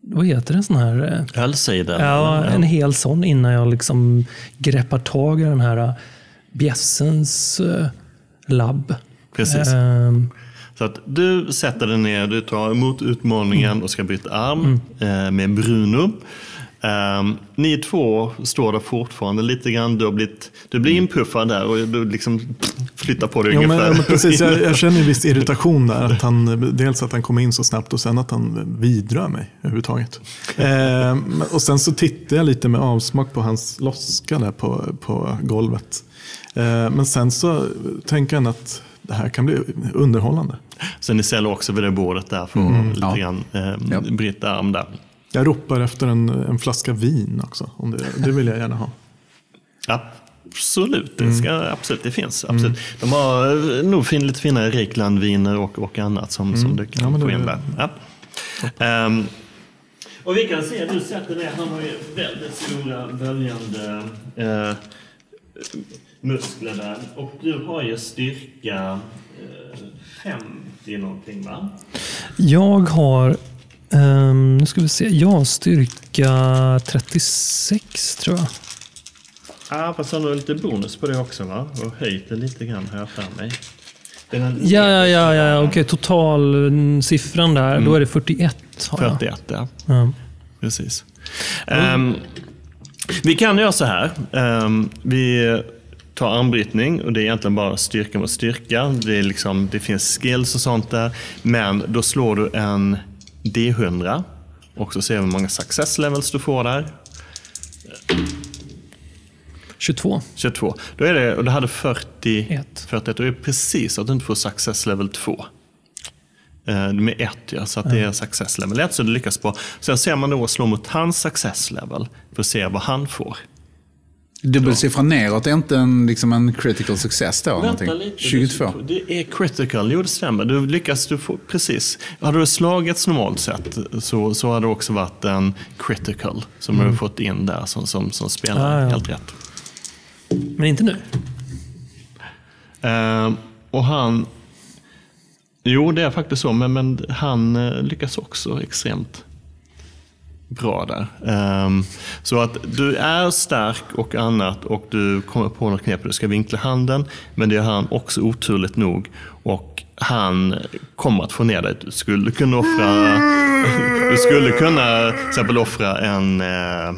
Vad heter det? En sån här... Ölcider. ja, en hel sån innan jag liksom greppar tag i den här bjässens labb. Precis. Ehm, Så att du sätter dig ner, du tar emot utmaningen och ska byta arm eh, med Bruno. Ehm, ni två står där fortfarande lite grann. Du, har blivit, du blir inpuffad där och du liksom flyttar på dig men, ungefär. ja, men precis, jag, jag känner en viss irritation där. Att han, dels att han kom in så snabbt och sen att han vidrör mig överhuvudtaget. Men- och sen så tittar jag lite med avsmak på hans loska där på, på golvet. Eh, men sen så tänker han att det här kan bli underhållande. Så ni ställer också vid det bordet där för att lite ja. grann eh, Ja. bryta arm där. Jag ropar efter en, en flaska vin också. Om det, det vill jag gärna ha. Absolut, det, ska, absolut, det finns. Absolut. De har eh, nog fin, lite finare Riklandviner och, och annat som, som du kan Ja, få in där. Ja. Ehm, och vi kan se, du sätter ner, han har ju väldigt stora böljande eh, muskler där. Och du har ju styrka 50 någonting va? jag har... ehm, nu ska vi se. Jag har styrka 36 tror jag. Ja, fast han har lite bonus på det också va? Och höjt det lite grann har jag för mig. Ja, ja, ja, ja. okej. Totalsiffran där, då är det 41. Har jag. 41 ja. Ja. Precis. Ehm, vi kan göra så här. Ehm, vi tar armbrytning och det är egentligen bara styrka mot styrka. Det, är liksom, det finns skills och sånt där. Men då slår du en D100 och så ser vi hur många success levels du får där. 22. 22. Då är det, och du hade 40, Ett. 41. Då är det precis att du inte får success level 2. Eh, Med ett ja, så att det är success level 1 så du lyckas på. Sen ser man då slå mot hans success level för att se vad han får. Dubbelsiffra neråt är inte en, liksom en critical success då? Vänta någonting? lite. 22. Det är critical, jo det stämmer. Du lyckas, du får, precis. Hade du slagits normalt sett så, så hade det också varit en critical som du har fått in där som, som, som spelar Ah, ja. helt rätt. Men inte nu. Ehm, och han... Jo, det är faktiskt så, men, men han eh, lyckas också extremt bra där. Um, så att du är stark och annat och du kommer på något knep. Du ska vinkla handen, men det gör han också oturligt nog. Och han kommer att få ner dig. Du skulle kunna offra, du skulle kunna till exempel offra en eh,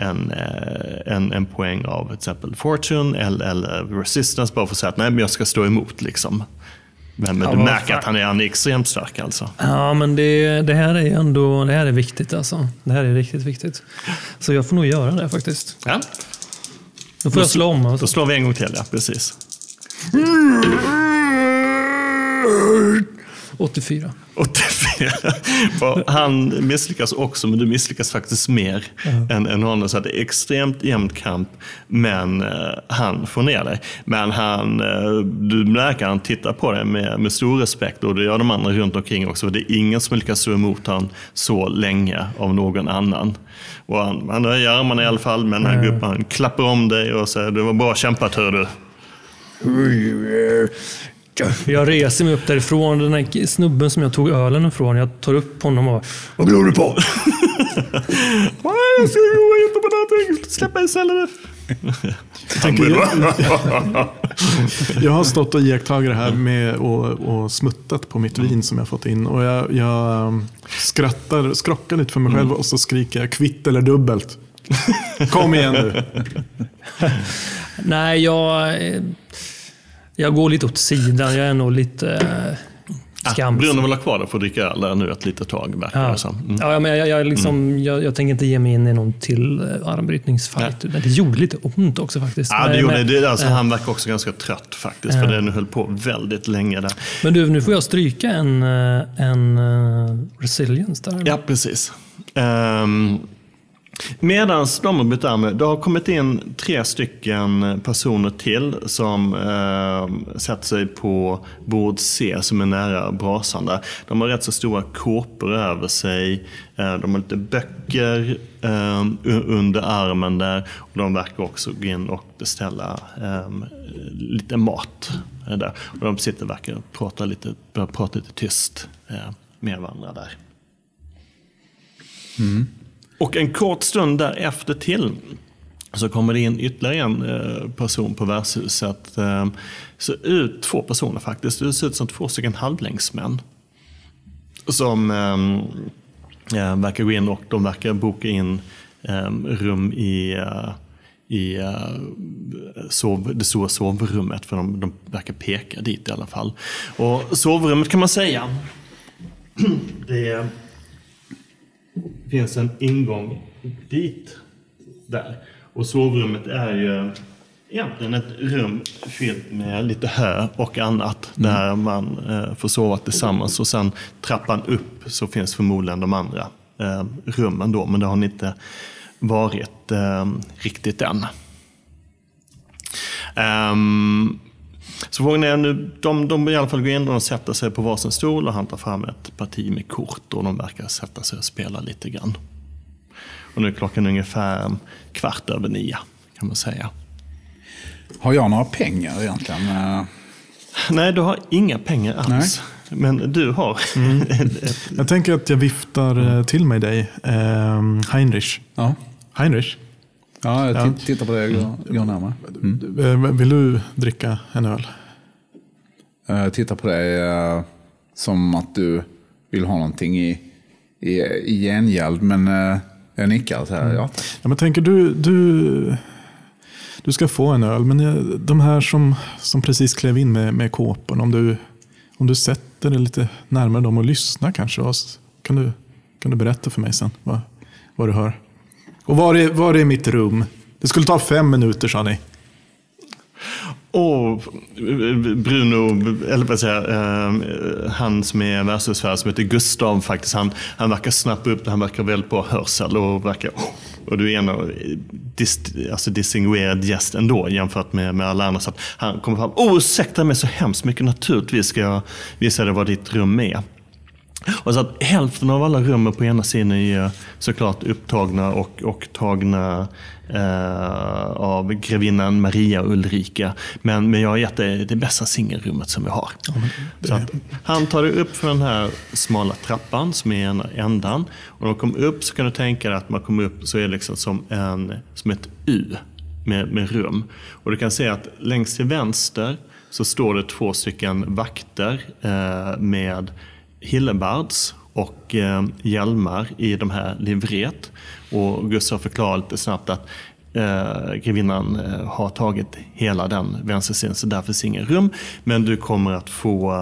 en, eh, en, en poäng av till exempel fortune eller, eller resistance bara för att säga att nej, men jag ska stå emot. Liksom. Men, men du vad märker fan. att han är, han är extremt stark alltså. Ja, men det, det här är ändå det här är viktigt. Alltså. Det här är riktigt viktigt. Så jag får nog göra det faktiskt. Ja, Då får jag slå om. då Alltså. slår vi en gång till, ja. Precis. 84. 84. Han misslyckas också, men du misslyckas faktiskt mer än, än honom. Så det är extremt jämnt kamp, men eh, han får ner dig. Men han, eh, du märker att han tittar på dig med, med stor respekt och det gör de andra runt omkring också. Det är ingen som lyckas stå emot honom så länge av någon annan. Och han, han höjer armarna i alla fall, men han upp, han klappar om dig och säger det var bra kämpat hör du. Jag reser mig upp därifrån. Den här snubben som jag tog ölen ifrån. Jag tar upp honom och Vad glor du på? Jag ska gå inte på någonting. Släppa istället. Jag har stått och iakttagit det här med och, och smuttat på mitt vin som jag fått in. Och jag, jag um, skrattar, skrockar lite för mig själv och så skriker jag kvitt eller dubbelt. Kom igen nu. Nej, jag... Jag går lite åt sidan. Jag är nog lite eh, Ah, skamsen. Bruno vill ha kvar det för att dricka öl nu ett litet tag, verkar Ja. Mm. Ja, men jag, jag, liksom, jag, jag tänker inte ge mig in i någon till eh, armbrytningsfight. Det gjorde lite ont också faktiskt. Ja, det Men- gjorde, men, det, alltså, eh, han verkar också ganska trött faktiskt, för det höll på väldigt länge där. Men du, nu får jag stryka en, eh, en uh, resilience där. Ja, precis. Um, Medan de har bytt arm, det har kommit in tre stycken personer till som eh, sätter sig på bord C som är nära brasan där. De har rätt så stora kåpor över sig. Eh, de har lite böcker eh, under armen där. Och de verkar också gå in och beställa eh, lite mat. eh, där. Och de sitter och verkar prata lite, prata lite tyst eh, med varandra där. Mm. Och en kort stund därefter till så kommer det in ytterligare en eh, person på värdshuset. Eh, så ut, två personer faktiskt. Det ser ut som två stycken halvlängdsmän. Som eh, eh verkar gå in och de verkar boka in eh, rum i, i eh, sov, det stora sovrummet. För de, de verkar peka dit i alla fall. Och sovrummet kan man säga, det finns en ingång dit. Där. Och sovrummet är ju egentligen ett rum fyllt med lite hö och annat. Där man eh, får sova tillsammans. Och sen trappan upp så finns förmodligen de andra eh, rummen då. Men det har ni inte varit eh, riktigt än. Ehm, så frågan är nu, de, de i alla fall går in och sätter sig på varsin stol och han tar fram ett parti med kort och de verkar sätta sig och spela lite grann. Och nu är klockan ungefär kvart över nio kan man säga. Har jag några pengar egentligen? Nej, du har inga pengar alls. Men du har. ett, Jag tänker att jag viftar eh, till mig dig, eh, Heinrich. Ja, Heinrich, ja jag Ja. titt- tittar på det och går, går närmare. Mm. eh, vill du dricka en öl? Eh, Jag tittar på dig eh, som att du vill ha någonting i, i, i gengäld. Men eh, jag nickar så här, ja tack. Ja, men tänker du, du, du ska få en öl, men eh, de här som, som precis klev in med, med kåporna, om du, om du sätter dig lite närmare dem och lyssnar kanske, kan du, kan du berätta för mig sen vad, vad du hör? Och var är, var är mitt rum? Det skulle ta fem minuter sa ni. Och Bruno, eller vad säger jag, eh, han som är världsutställare som heter Gustav faktiskt, han, han verkar snappa upp det, han verkar väldigt bra hörsel och verkar, och du är en av dis, alltså distinguerad gäst ändå jämfört med, med alla andra. Så att han kommer fram, oh, ursäkta mig så hemskt mycket, naturligtvis ska jag visa dig vad ditt rum är. Och så att hälften av alla rummen på ena sidan är ju såklart upptagna och, och tagna eh, av grevinnan Maria Ulrika. Men, men jag har gett dig det bästa singelrummet som vi har. Så att han tar dig upp för den här smala trappan som är ena ändan. Och när man kommer upp så kan du tänka dig att man kommer upp så är det liksom som, en, som ett U med, med rum. Och du kan se att längst till vänster så står det två stycken vakter eh, med Hillebards och eh, hjälmar i de här livret. Och Gustav förklarar lite snabbt att eh, grevinnan eh, har tagit hela den vänstersidan så där finns ingen rum. Men du kommer att få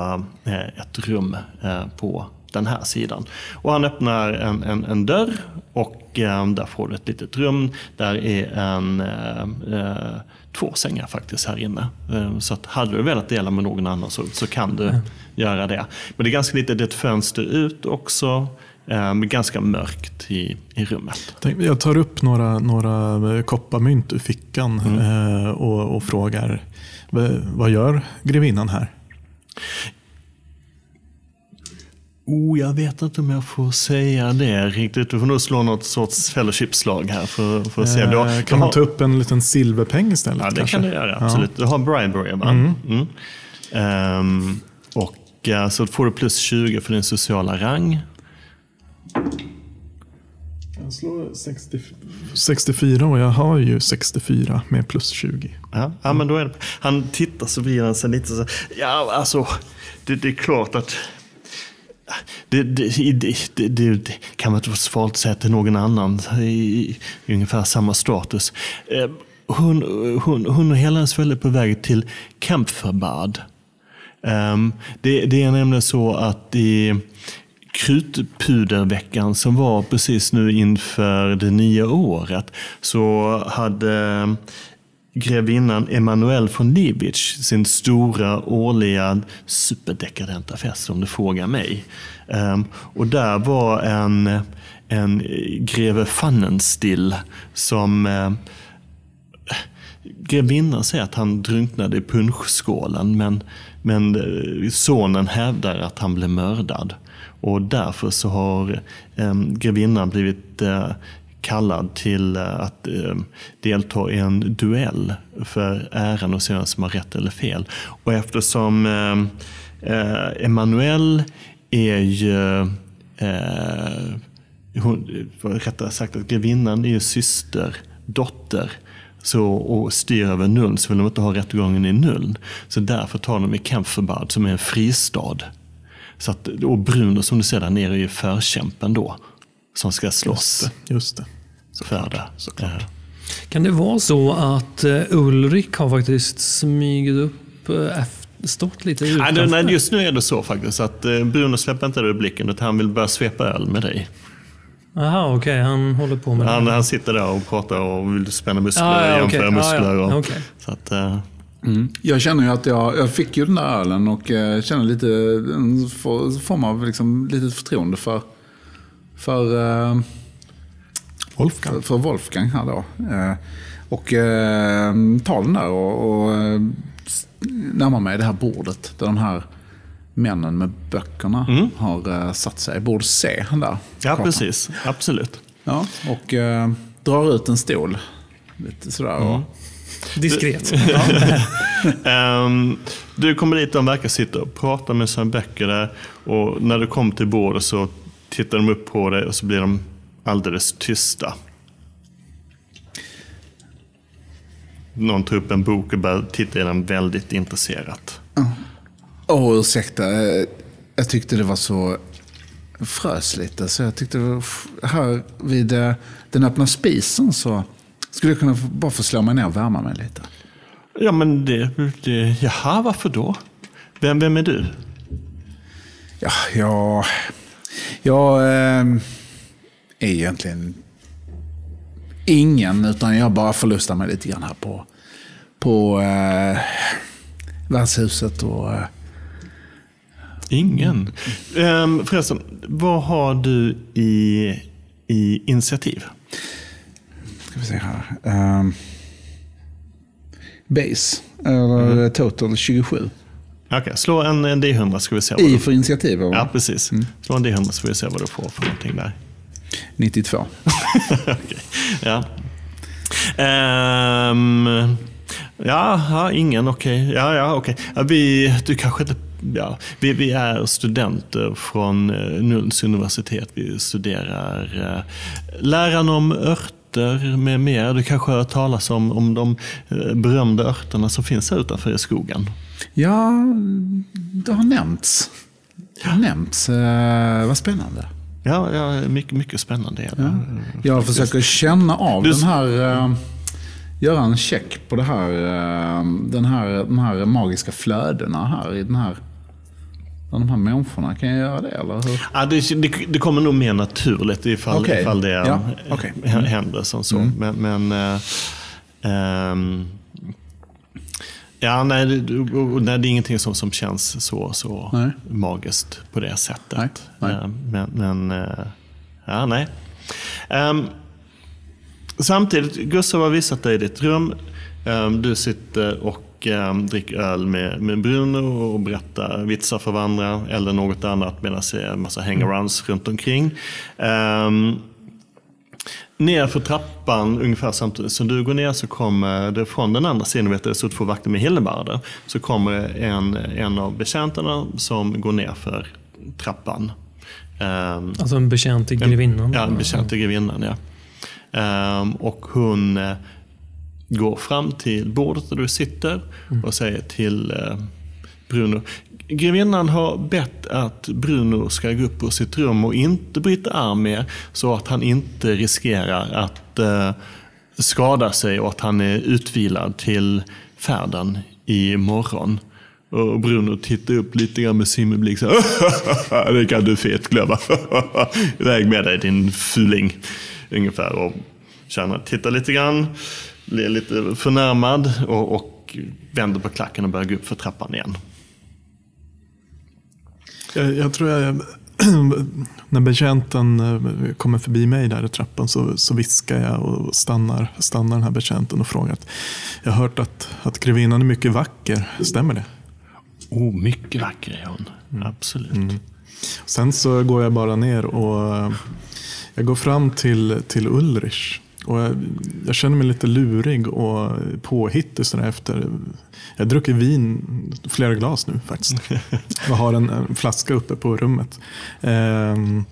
eh, ett rum eh, på den här sidan. Och han öppnar en, en, en dörr och eh, där får du ett litet rum. Där är en, eh, eh, två sängar faktiskt här inne. Eh, så att hade du velat dela med någon annan så, så kan du göra det. Men det är ganska litet, det är ett fönster ut också. Men ganska mörkt i, i rummet. Jag tar upp några, några eh, kopparmynt ur fickan Mm. eh, och, och frågar "Va- vad gör grevinnan här? Oh, jag vet inte om jag får säga det riktigt. Du får nog slå något sorts fellowship-slag här för, för att se. Har, Eh, du kan man har- ta upp en liten silverpeng istället? Ja, det kanske? kan du göra. Absolut. Du har bribery, va? Mm. Ehm, och eh, så får du plus 20 för din sociala rang. Jag slår 60, 64 och jag har ju 64 med plus 20. Ja, ja men då är det, han tittar så vrider han sig lite så Ja, alltså, det, det är klart att det, det, det, det, det kan vara ett svalt säga till någon annan i, i ungefär samma status. Eh, hon, hon, hon och hela hennes är på väg till Kempferbad. Um, ehm, det, det är nämligen så att i krutpuderveckan som var precis nu inför det nya året så hade grevinnan Emanuel von Liebig sin stora årliga superdekadenta fest om du frågar mig. Ehm, och där var en, en greve Fannenstill som eh, grevinnan säger att han drunknade i punschskålen men, men eh, sonen hävdar att han blev mördad. Och därför så har eh, grevinnan blivit eh, kallad till eh, att eh, delta i en duell för äran och se vem som har rätt eller fel. Och eftersom eh, eh Emanuel är ju hon, rättare sagt att grevinnan är ju syster, dotter så, och styr över Nuln så vill de inte ha rättegången i Nuln. Så därför tar de i Kempferbad som är en fristad. Så att, och Bruno som du ser där nere är ju förkämpen då. Som ska slåss. Just det. Just det. För det. Såklart. Kan det vara så att uh, Ulrik har faktiskt smugit upp uh, stått lite utanför? Nej, nej, just nu är det så faktiskt att uh, Bruno släpper inte det ur blicken utan han vill börja svepa öl med dig. Jaha, okej. Okay. Han håller på med han, det. Han sitter där och pratar och vill spänna muskler, ah, ja, jämföra okay. muskler. Och, ah, ja. okay. så att, uh... mm. Jag känner ju att jag, jag fick ju den där ölen och uh, känner lite en form av liksom, litet förtroende för, för, uh, Wolfgang. För, Wolfgang här då. och tar den där och, och närmar mig det här bordet där de här männen med böckerna mm. har uh, satt sig. Borde se där. Ja, kartan. precis. Absolut. Ja, och uh, drar ut en stol. Lite sådär. Mm. Och... Diskret. um, du kommer dit och de verkar sitta och prata med sina böcker där. Och när du kommer till bordet så tittar de upp på dig och så blir de alldeles tysta. Någon tar upp en bok och börjar titta i den väldigt intresserat. Åh, oh, ursäkta. Jag tyckte det var så frös lite. Så jag tyckte här vid eh, den öppna spisen så skulle jag kunna bara få slå mig ner och värma mig lite. Ja, men det... det jaha, varför då? Vem, vem är du? Ja, jag... Jag eh, är egentligen ingen, utan jag bara förlustar mig lite grann här på, på eh, värdshuset och eh, Ingen. Um, förresten, vad har du i, i initiativ? Ska vi se här. Um, base, eller mm. total 27. Okej, okay, slå en, en D100 ska vi se. Vad I för initiativ? Eller? Ja, precis. Mm. Slå en D100 så får vi se vad du får för någonting där. 92. okay. Ja. Um, ja, ja, ingen, okej. Okay. Ja, ja. Okay. du kanske inte ja, vi, vi, är studenter från eh, Nulls universitet. Vi studerar eh, läran om örter med mer. Du kanske har hört talas om, om de eh, berömda örterna som finns här utanför i skogen? Ja, det har nämnts. Det har nämnts. vad spännande. Ja, ja mycket, mycket spännande. Är det. Ja. Jag försöker känna av du... den här göra en check på det här, den här, de här magiska flödena här i den här de här människorna, kan jag göra det eller hur? Ja, det, det, det kommer nog mer naturligt ifall, okay. ifall det ja, okay. mm. händer som så. Mm. Men, men äh, ja, nej, det, nej, det är ingenting som, som känns så, så nej. magiskt på det sättet. Nej. Nej. Äh, men, men äh, ja, nej. Ähm, samtidigt, Gustav har visat dig ditt rum. Ähm, du sitter och eh, dricker öl med, med Bruno och berättar vitsar för varandra eller något annat medan det är en massa hangarounds runt omkring. Um, ner för trappan, ungefär samtidigt som du går ner, så kommer det från den andra sidan, vet det står två vakter med hellebarder, så kommer en, en av betjänterna som går ner för trappan. Um, alltså en betjänt till grevinnan? Ja, en betjänt till grevinnan, ja. Um, och hon går fram till bordet där du sitter mm. och säger till eh, Bruno. Grevinnan har bett att Bruno ska gå upp ur sitt rum och inte bryta arm mer så att han inte riskerar att eh, skada sig och att han är utvilad till färden imorgon. Och Bruno tittar upp lite grann med simmerblick. Det kan du fet glömma. Iväg med dig din fuling. Ungefär. Och känner, tittar lite grann, blir lite förnärmad och, och vänder på klacken och börjar gå upp för trappan igen. Jag, jag tror jag, när betjänten eh, kommer förbi mig där i trappan så, så viskar jag och stannar, stannar den här betjänten och frågar att jag har hört att, att grevinnan är mycket vacker. Stämmer det? Oh, mycket vacker är hon. Absolut. Sen så går jag bara ner och eh, jag går fram till, till Ulrich. Och jag, jag känner mig lite lurig och påhittig sådär efter. Jag har druckit vin flera glas nu faktiskt. Jag har en, en flaska uppe på rummet. Ehm,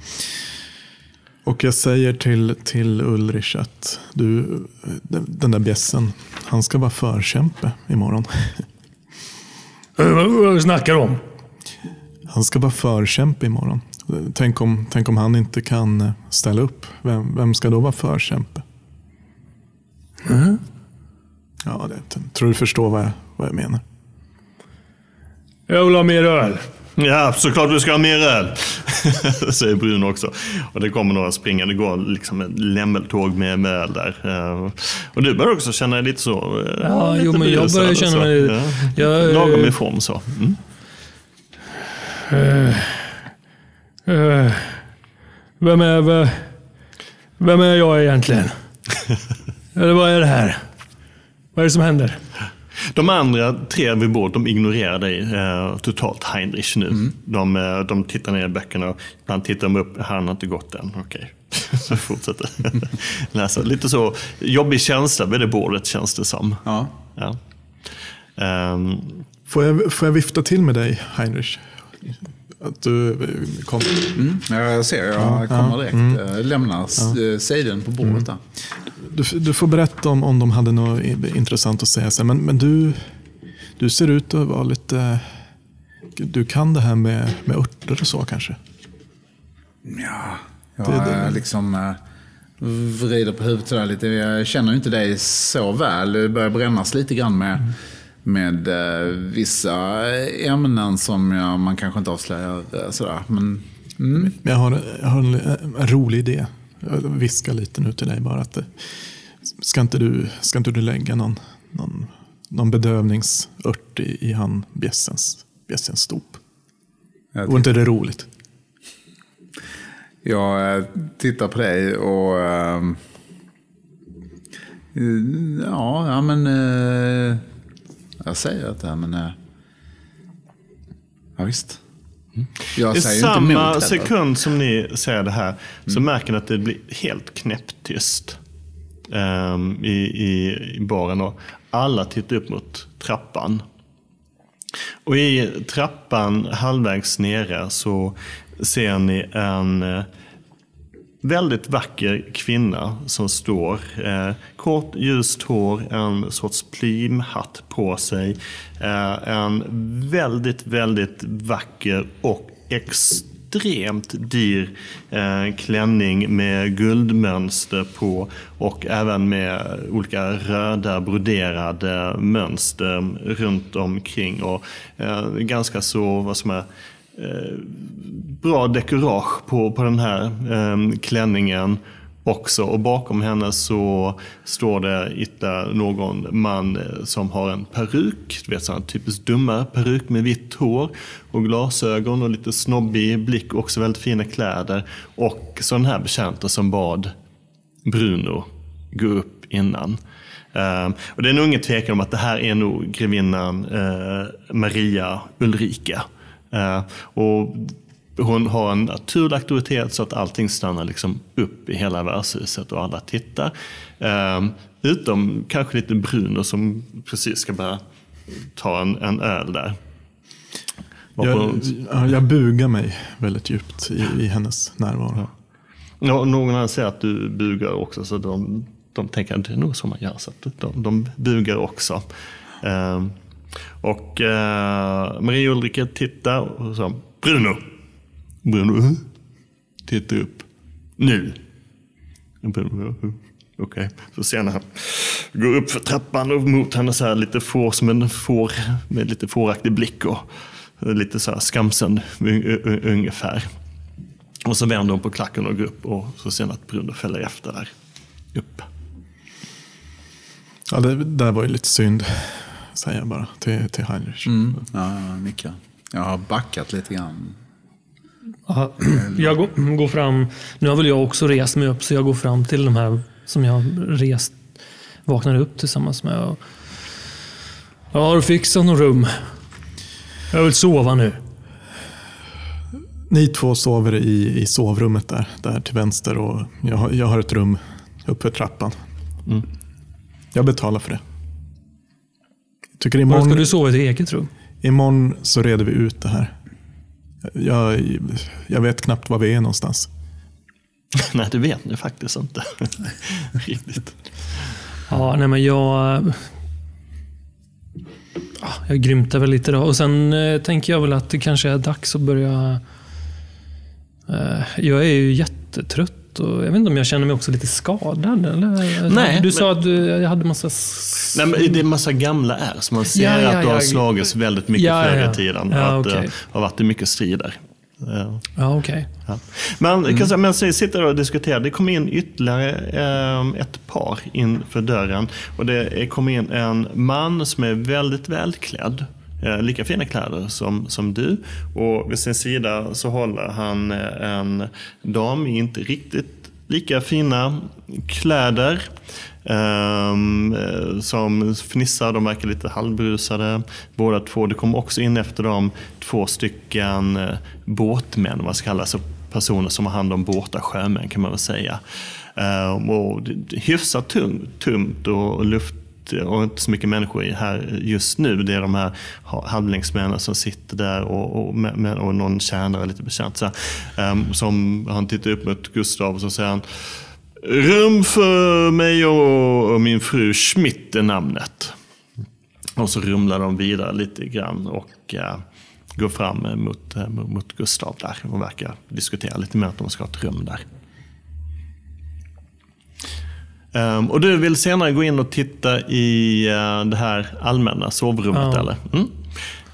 och jag säger till, till Ulrich att du, den där bjässen, han ska vara förkämpe imorgon. Vad snackar du om? Han ska vara förkämpe imorgon. Tänk om, tänk om han inte kan eh, ställa upp. Vem, vem ska då vara förkämpe? Ja, det, tror du förstår vad jag, vad jag menar. Jag vill ha mer öl. Ja, såklart du ska ha mer öl, säger Bruno också. Och det kommer några springande, det går liksom ett lämmeltåg med, med öl där. Eh, Och du börjar också känna dig lite så... eh, Ja, lite jo, men jag börjar känna så. mig- Ja. jag- Lagom i form så. Mm. Eh, Vem är, vem, vem är jag egentligen? Eller vad är det här? Vad är det som händer? De andra tre vid bordet de ignorerar dig eh, totalt, Heinrich, nu. De, eh, de tittar ner i böckerna och ibland tittar de upp. Han har inte gått än. Okej. Så fortsätter läsa. Lite så jobbig känsla vid det bordet känns det som. Ja. Ja. Ehm, Får jag, får jag vifta till med dig, Heinrich? Att du eh, kom. Mm, jag ser, jag kommer direkt. Eh, Lämnar ja. sidan på bordet där. Du, du får berätta om, om de hade något intressant att säga sen. Men, men du, du ser ut att vara lite... Du kan det här med, med örter och så kanske? Ja, jag Det- det- eh, liksom eh, vrider på huvudet sådär lite. Jag känner inte dig så väl. Det börjar brännas lite grann med, med eh, vissa ämnen som jag, man kanske inte avslöjar eh, sådär. Men mm, Jag har, jag har en, en rolig idé. Jag viskar lite nu till dig bara. att Ska inte du, ska inte du lägga någon, någon, någon bedövningsört i, i han bjässens, bjässens stop? Vore inte det roligt? jag eh, tittar på dig och... ehm, eh, ja, men... eh, jag säger att det här, men... eh, ja, visst. Jag I samma sekund som ni säger det här så märker ni att det blir helt knäpptyst ehm, i, i, i baren. Och alla tittar upp mot trappan. Och i trappan halvvägs nere så ser ni en eh, väldigt vacker kvinna som står. Eh, kort ljust hår, en sorts plymhatt på sig. Eh, en väldigt, väldigt vacker och extremt dyr eh, klänning med guldmönster på och även med olika röda broderade mönster runt omkring. Och eh, ganska så, vad som är, Eh, bra dekorage på, på den här eh, klänningen också. Och bakom henne så står det ytterligare någon man eh, som har en peruk. Du vet, sån här typiskt dumma peruk med vitt hår och glasögon och lite snobbig blick. Också väldigt fina kläder. Och sån här betjänter som bad Bruno gå upp innan. Eh, och det är nog ingen tvekan om att det här är nog grevinnan eh, Maria Ulrika. Eh, och hon har en naturlig auktoritet så att allting stannar liksom upp i hela värdshuset och alla tittar. Eh, utom kanske lite Bruno som precis ska börja ta en, en öl där. Jag, ja, jag bugar mig väldigt djupt i, i hennes närvaro. Ja, någon annan säger att du bugar också, så de, de tänker att det är nog så man gör. Så att de, de bugar också. Ehm, och eh, Maria Ulrika tittar och sa Bruno. Bruno eh? tittar upp. Nu. Okej, Bruno, Okej, så ser han går upp för trappan och mot henne så här lite får, som en får med lite fåraktig blick och lite så här skamsen ungefär. Och så vänder hon på klacken och går upp och så ser han att Bruno fäller efter där. Upp. Ja, det där var ju lite synd, säger jag bara till, till Heinrich. Ja, jag nickar. Jag har backat lite grann. Ja, Jag går, går fram, nu har väl jag också rest mig upp så jag går fram till de här som jag rest, vaknade upp tillsammans med. Och, jag har fixat något rum. Jag vill sova nu. Ni två sover i, i sovrummet där, där till vänster och jag, har- jag har ett rum uppför trappan. Jag betalar för det. Tycker Var imorgon, ska du sova i ett eget rum? imorgon så reder vi ut det här. Jag, jag vet knappt var vi är någonstans. Nej, det vet ni faktiskt inte. Riktigt. Ja, nej men jag... Ja, Jag grymtar väl lite då. Och sen eh, tänker jag väl att det kanske är dags att börja... Eh, jag är ju jättetrött och jag vet inte om jag känner mig också lite skadad. Eller? Nej, du men- sa att du, jag hade massa... Nej, men det är massa gamla är så man ser Ja, ja, att du har ja. slagits väldigt mycket Ja, förr ja. i tiden. Ja, att det okej. har varit mycket strider. Eh, Ja, okej. Ja. Men mm. men så sitter och diskuterar. Det kom in ytterligare eh, ett par inför dörren. Och det kom in en man som är väldigt välklädd. Eh, lika fina kläder som, som du. Och vid sin sida så håller han eh, en dam i inte riktigt lika fina kläder. Um, som fnissar, de verkar lite halvbrusade båda två. Det kommer också in efter dem två stycken båtmän, vad ska kallas, så personer som har hand om båtar, sjömän kan man väl säga. Um, och det- det hyfsat tung, tumt och, och luft Eh, och inte så mycket människor i här just nu. Det är de här ha- handlingsmännen som sitter där och, och, med, och någon tjänare lite bekänt. Så, um, som han tittar upp mot Gustav och så säger han Rum för mig och, och min fru Schmidt är namnet. Och så rumlar de vidare lite grann och uh, går fram mot, uh, mot Gustav där och verkar diskutera lite mer att de ska ha ett rum där. Ehm, och du vill senare gå in och titta i eh, det här allmänna sovrummet Ja. eller? Mm.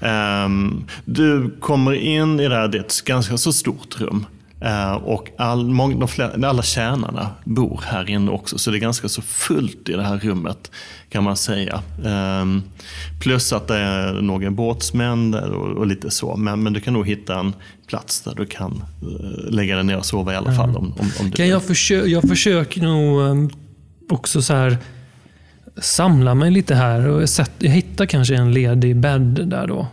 Ehm, du kommer in i det här, det är ett ganska så stort rum. Eh, och all, många, de flera, alla tjänarna bor här inne också, så det är ganska så fullt i det här rummet kan man säga. Ehm, plus att det är några båtsmän och, och lite så. Men, men du kan nog hitta en plats där du kan eh, lägga dig ner och sova i alla fall. Om, om, om du Kan jag, försöka, jag försöker nog ehm, också så här samla mig lite här. Och sätt, jag hittar kanske en ledig bädd där då.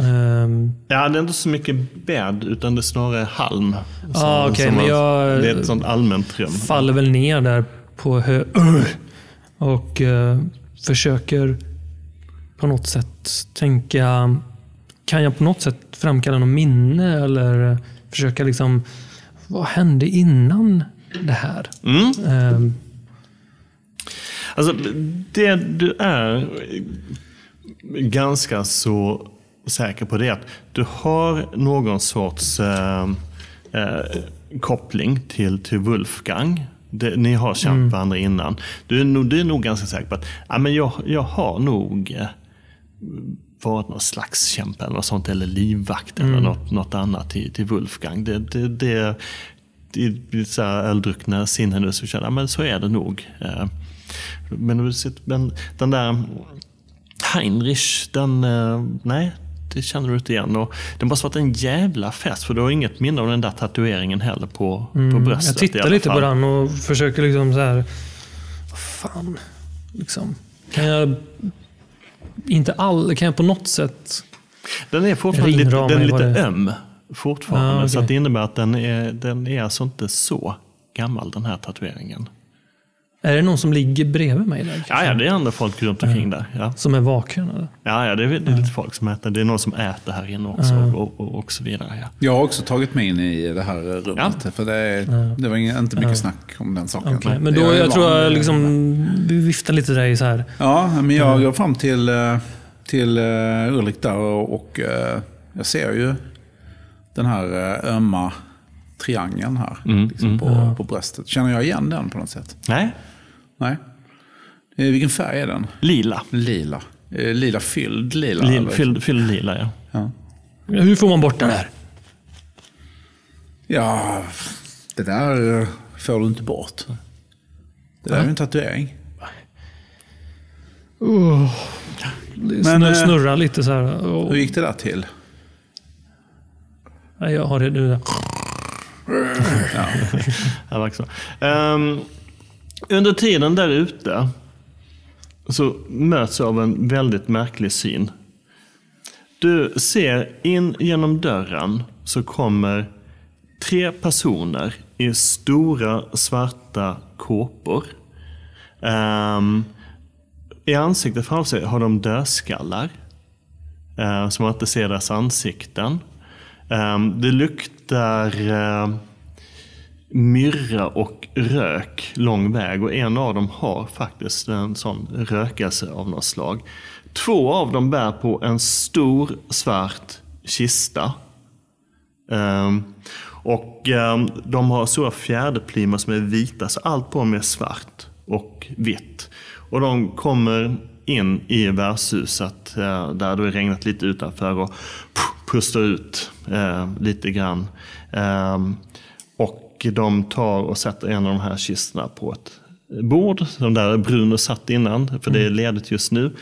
Ehm, Ja, det är inte så mycket bädd, utan det är snarare halm. Ah, okej, men jag- Det är ett sånt allmänt rum. faller väl ner där på hö... Och eh, försöker på något sätt tänka... Kan jag på något sätt framkalla något minne eller försöka liksom... Vad hände innan det här? Mm. Ehm, Alltså, det du är ganska så säker på det är att du har någon sorts eh, eh, koppling till, till Wolfgang. Det, ni har känt varandra innan. Du är, nog, du är nog ganska säker på att ja, men jag, jag har nog eh, varit någon slags kämpe eller något sånt, eller livvakt eller något, något annat till, till Wolfgang. Det, det, det, i i så här öldruckna sinnen nu så känner jag men så är det nog. Eh, Men, men den där Heinrich, den, eh, nej, det känner du inte igen. Och det måste varit en jävla fest, för du har inget minne av den där tatueringen heller på, på bröstet. Mm, jag tittar lite på den och försöker liksom så här... Vad fan? Liksom, kan jag... Inte all, kan jag på något sätt... Den är fortfarande lite, den är lite öm fortfarande. Ah, okej. Så att det innebär att den är, den är alltså inte så gammal den här tatueringen. Är det någon som ligger bredvid mig där? Ja, ja, det är andra folk runt omkring där. Ja. Som är? Eller? Ja, ja, det är, det är lite folk som äter. Det är någon som äter här inne också och, och, och så vidare. Ja. Jag har också tagit mig in i det här rummet. För det, det var inte mycket snack om den saken. Okej, Men Jag då, är jag tror jag liksom vi viftar lite där i så här. Ja, men jag går fram till, eh, till eh, Ulrik där och, och eh, jag ser ju den här ömma triangeln här liksom på, på bröstet. Känner jag igen den på något sätt? Nej, Nej. Eh, Vilken färg är den? Lila. Lila. Eh, Lila fylld lila? Lil, fylld, fylld lila, ja. Ja. Hur får man bort den här? ja, det där eh, får du inte bort. Det där är en tatuering. Det Men, eh, snurrar lite så här. Och, Hur gick det där till? jag har det nu. Ja. Ehm, under tiden där ute så möts jag av en väldigt märklig syn. Du ser in genom dörren så kommer tre personer i stora svarta kåpor. Um, I ansiktet framför sig har de dödskallar. Eh, uh, så man inte ser deras ansikten. Um, det luktar uh, myrra och rök lång väg och en av dem har faktiskt en sån rökelse av något slag. Två av dem bär på en stor svart kista. Ehm, och ehm, de har stora fjäderplymer som är vita, så allt på dem är svart och vitt. Och de kommer in i värdshuset eh, där det har regnat lite utanför och pustar ut eh, lite grann. Ehm, och de tar och sätter en av de här kistorna på ett bord, som där Bruno satt innan, för det är ledigt just nu.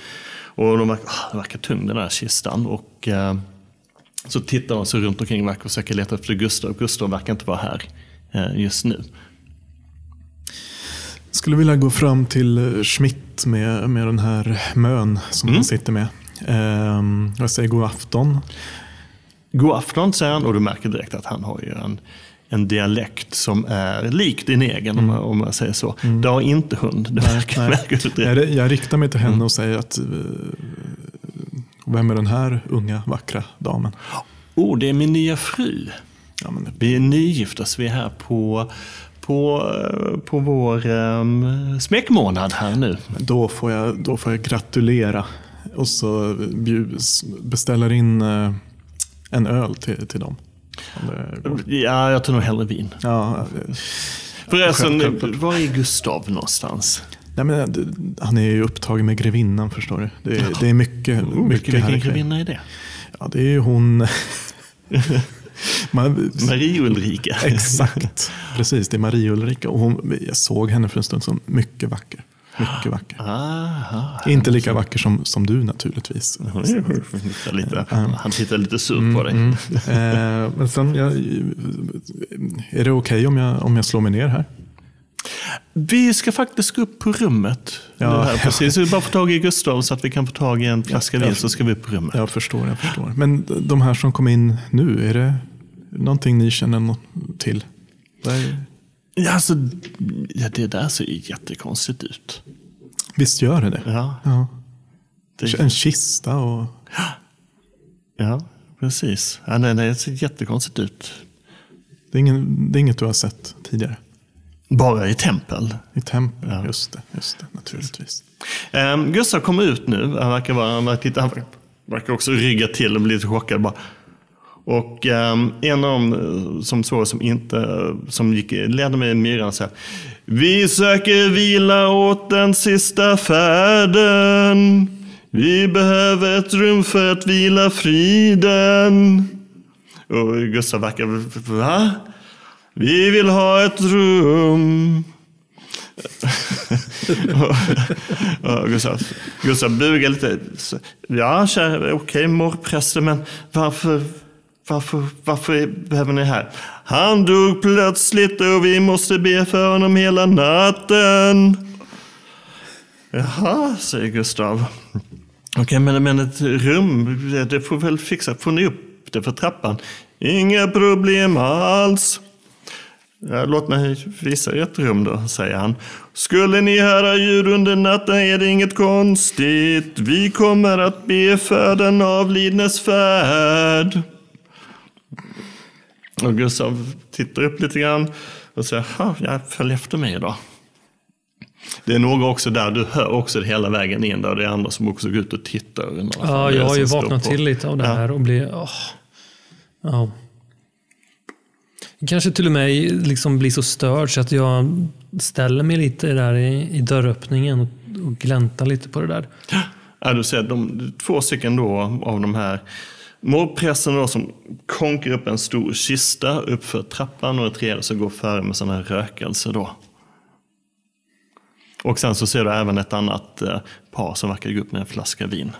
Och de verkar, ah, verkar tung den här kistan. Och, eh, så tittar de sig runt omkring och försöker leta efter Gustav. Gustav verkar inte vara här eh, just nu. Skulle vilja gå fram till eh, Schmidt med, med den här mön som Mm. han sitter med. Ehm, jag säger god afton. God afton säger han och du märker direkt att han har ju en, en dialekt som är lik din egen om, man- om man säger så. Det har inte hund. Det märker, nej. du Jag, jag riktar mig till henne Mm. och säger att eh, vem är den här unga vackra damen? Oh, det är min nya fru. Ja, men, Vi är nygifta så vi är här på, på, eh, på vår um, smekmånad här nu. då, får jag, då får jag gratulera och så beställer in eh, en öl till, till dem. Ja, jag tar nog hellre vin. Ja, eh, Förresten, var är Gustav någonstans? nej, men, det- han är ju upptagen med grevinnan förstår du. Det, är- det är mycket, Oh, mycket vilken här vilken ikväll. grevinna är det? Ja, det är ju hon... Man, Marie Ulrika. exakt, precis. Det är Marie Ulrika. Och hon, jag såg henne för en stund som mycket vacker. Mycket vacker. Aha. Inte lika vacker som, som du naturligtvis. Han tittar lite, han tittar lite sur på dig. Eh, men sen, jag, är det okej om, jag, om jag slår mig ner här? Vi ska faktiskt gå upp på rummet. Ja, här, precis. Vi bara få tag i Gustav så att vi kan få tag i en flaska vin så ska vi upp på rummet. Jag förstår, jag förstår. Men de här som kom in nu, är det någonting ni känner till? Ja, alltså, ja, det där ser ju jättekonstigt ut. Visst gör det det? Ja, Ja. det, En kista och... ja precis. Ja, nej, nej, det ser jättekonstigt ut. Det är, ingen, det är inget du har sett tidigare? Bara i tempel. I tempel? Just det, just det, naturligtvis. Um, Gustav kommer ut nu. Han verkar, vara, han verkar, han verkar också rygga till och bli lite chockad. Bara. Och um, en av dem eh, som såg som inte, som gick, ledde mig i myran säger Vi söker vila åt den sista färden. Vi behöver ett rum för att vila friden. Och Gustav verkar, va? Vi vill ha ett rum. Och Gustav, Gustav bugar lite. Ja, kära, okej morprästen, men varför, varför, varför behöver ni det här? Han dog plötsligt och vi måste be för honom hela natten. Jaha, säger Gustav. Okej, men, men ett rum, det- får väl fixa. Får ni upp det för trappan? Inga problem alls. Ja, Låt mig visa er ett rum då, säger han. Skulle ni höra ljud under natten är det inget konstigt. Vi kommer att be för den avlidnes färd. Och Gustav tittar upp lite grann och säger, "Ha, ja, följ efter mig då. Det är några också där, du hör också det hela vägen in där. Det är andra som också går ut och tittar. och Ja, jag har ju vaknat till lite av det här och blir... åh. Ja. Kanske till och med liksom blir så störd så att jag ställer mig lite där i, i dörröppningen och, och gläntar lite på det där. Ja, du ser de, två stycken då av de här mordprästerna då som konkar upp en stor kista uppför trappan och ett tredje som går före med sån här rökelse då. Och sen så ser du även ett annat eh, par som verkar gå upp med en flaska vin.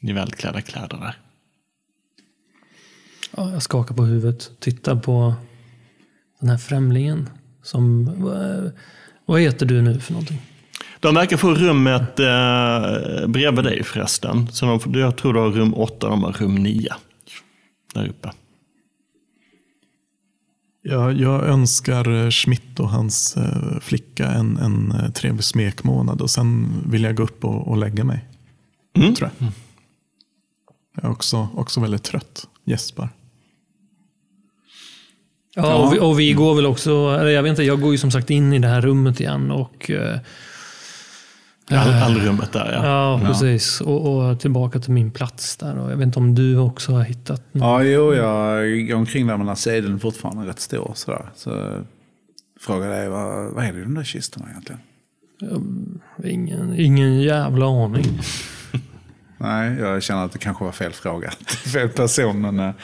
I välklädda kläder där. Ja, jag skakar på huvudet, tittar på den här främlingen. Som, eh, vad heter du nu för någonting? De verkar få rummet eh, bredvid dig förresten. Så de, jag tror du har rum 8, de har rum 9. Där uppe. Ja, jag önskar Schmidt och hans eh, flicka en, en eh, trevlig smekmånad och sen vill jag gå upp och, och lägga mig. Mm. Tror jag. jag är också, också väldigt trött. Gäspar. Ja, Och, vi, och vi går väl också, eller jag vet inte, jag går ju som sagt in i det här rummet igen och eh, allrummet där ja. Ja, precis. Och, och tillbaka till min plats där. Och jag vet inte om du också har hittat något. Ja, jo, jag går omkring där men sedeln är fortfarande rätt stor. Sådär. Så frågar dig, vad, vad är det i de där kistorna egentligen? Ingen, ingen jävla aning. Nej, jag känner att det kanske var fel fråga fel person. Men, eh,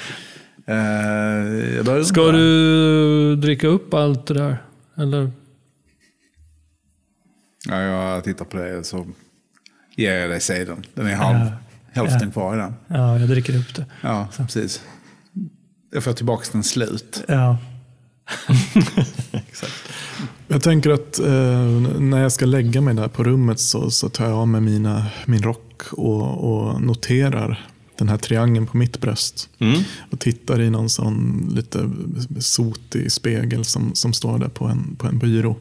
jag börjar Ska du dricka upp allt det där? Eller? Ja, jag tittar på det så ger jag dig sedeln. Den är halv, hälften kvar i den. Ja, jag dricker upp det. Ja, precis. Jag får tillbaka den slut. Ja. Jag tänker att eh, när jag ska lägga mig där på rummet så, så tar jag av mig mina, min rock och, och noterar den här triangeln på mitt bröst. Mm. Och tittar i någon sån lite sotig spegel som, som står där på en, på en byrå.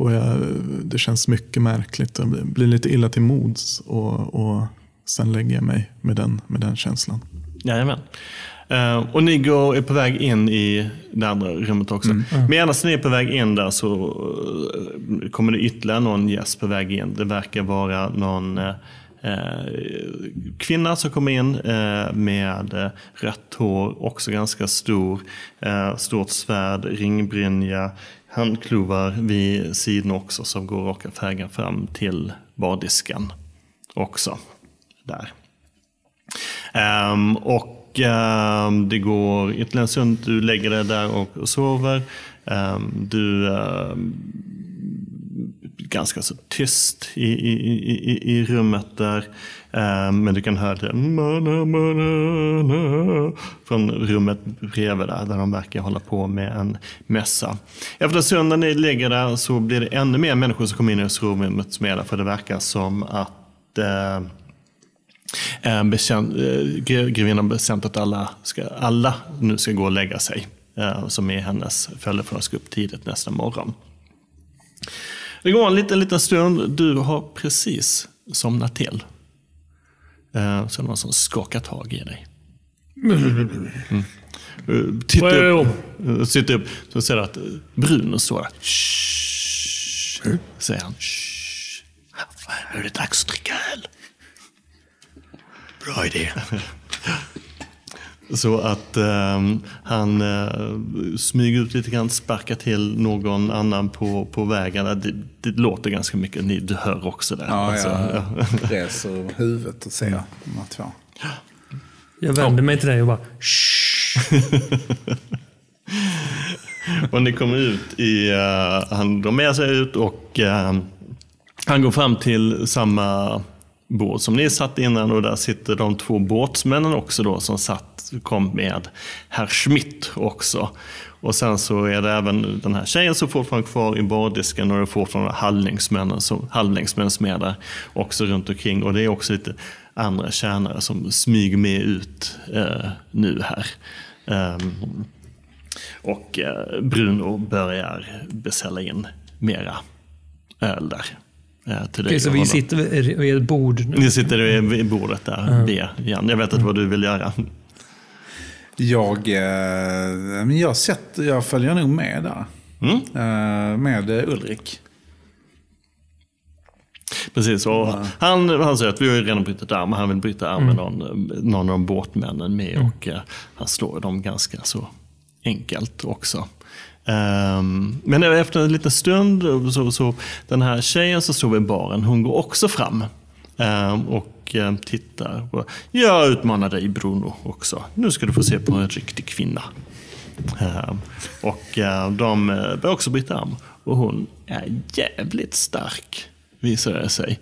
Och jag, det känns mycket märkligt. Jag blir- lite illa till mods. Och, och sen lägger jag mig med den, med den känslan. Jajamän. Eh, och ni går, är på väg in i det andra rummet också. Medan ni är på väg in där så eh, kommer det ytterligare någon gäst på väg in. Det verkar vara någon eh, kvinna som kommer in eh, med rött hår, också ganska stor, eh, stort svärd, ringbrynja, handklovar vid sidan också som går raka vägen fram till bardisken också. Där. Um, och um, det går ytterligare en stund, du lägger dig där och, och sover. Um, du um, ganska så tyst i, i, i- i rummet där. Ehm, men du kan höra det från rummet bredvid där, där de verkar hålla på med en mässa. Efter en stund när ni ligger där så blir det ännu mer människor som kommer in i sovrummet med där. för det verkar som att eh, eh, eh grevinnan bestämt att alla, ska, alla nu ska gå och lägga sig. Eh, som är hennes följe för att ska upp tidigt nästa morgon. Det går en liten, liten stund. Du har precis somnat till. Eh, så är det någon som skakar tag i dig. Mm. Eh, Titta Vad är det upp, eh, sitter upp så ser du att eh, Bruno står där. Shh, säger han. Shh. Nu är det dags att dricka öl. Bra idé. Så att ehm, han uh, smyger ut lite grann, sparkar till någon annan på, på vägen. Det, det låter ganska mycket, ni, du hör också det. Ja, Alltså, jag reser huvudet och ser de här två. Jag vänder mig till dig och bara Shh. Och ni kommer ut i, uh, han drar med sig ut och eh, han går fram till samma båt som ni satt innan och där sitter de två båtsmännen också då som satt, kom med herr Schmidt också. Och sen så är det även den här tjejen som fortfarande är kvar i bardisken och det är fortfarande halvlängdsmännen som, halvlängdsmän som är där också runt omkring. Och det är också lite andra tjänare som smyger med ut eh, nu här. Um, och eh, Bruno börjar beställa in mera öl där eh, Till dig Okej, så och vi sitter vid vid ett bord nu. Ni sitter vid bordet där, B igen. Jag vet inte vad du vill göra. Jag, eh, men jag, sätter, jag följer nog med där. Mm? Eh, med eh, Ulrik. Precis, och han, han säger att vi har ju redan brutit arm, han vill bryta arm med någon, någon av båtmännen med och eh, han slår dem ganska så enkelt också. Um, men efter en liten stund, så, så den här tjejen som stod vid baren, hon går också fram. Um, och um, tittar. på- Jag utmanar dig Bruno också. Nu ska du få se på en riktig kvinna. Och eh, de eh, börjar också bryta arm. Och hon är jävligt stark, visar det sig.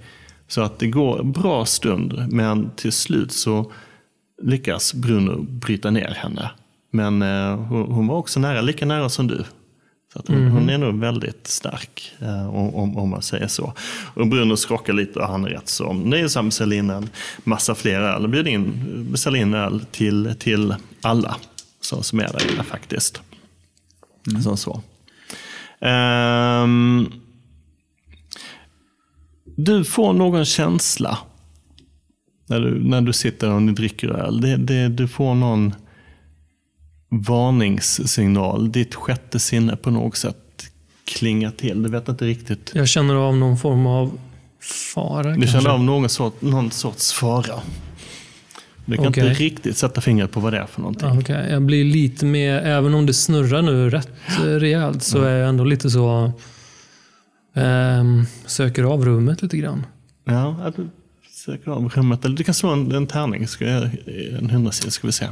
Så att det går en bra stund, men till slut så lyckas Bruno bryta ner henne. Men eh, hon, var också nära, lika nära som du. Så hon, hon är nog väldigt stark, eh, om, om, man säger så. Och Bruno skrockar lite och han är rätt så nöjsam sälja in en massa fler öl. Bjuder in, beställer in öl till, till alla så, som är där faktiskt. Så, så. Ehm, du får någon känsla när du, när du sitter och ni dricker öl. Det, det, du får någon varningssignal. Ditt sjätte sinne på något sätt klingar till. Du vet inte riktigt. Jag känner av någon form av fara. Du kanske. känner av någon, sort, någon sorts fara. Du kan Okej. inte riktigt sätta fingret på vad det är för någonting. Ja, okej. Jag blir lite mer, även om det snurrar nu rätt rejält, så är jag ändå lite så... ehm, söker av rummet lite grann. Ja, du söker av rummet. Eller du kan slå en, en tärning. En hundrasida ska vi se.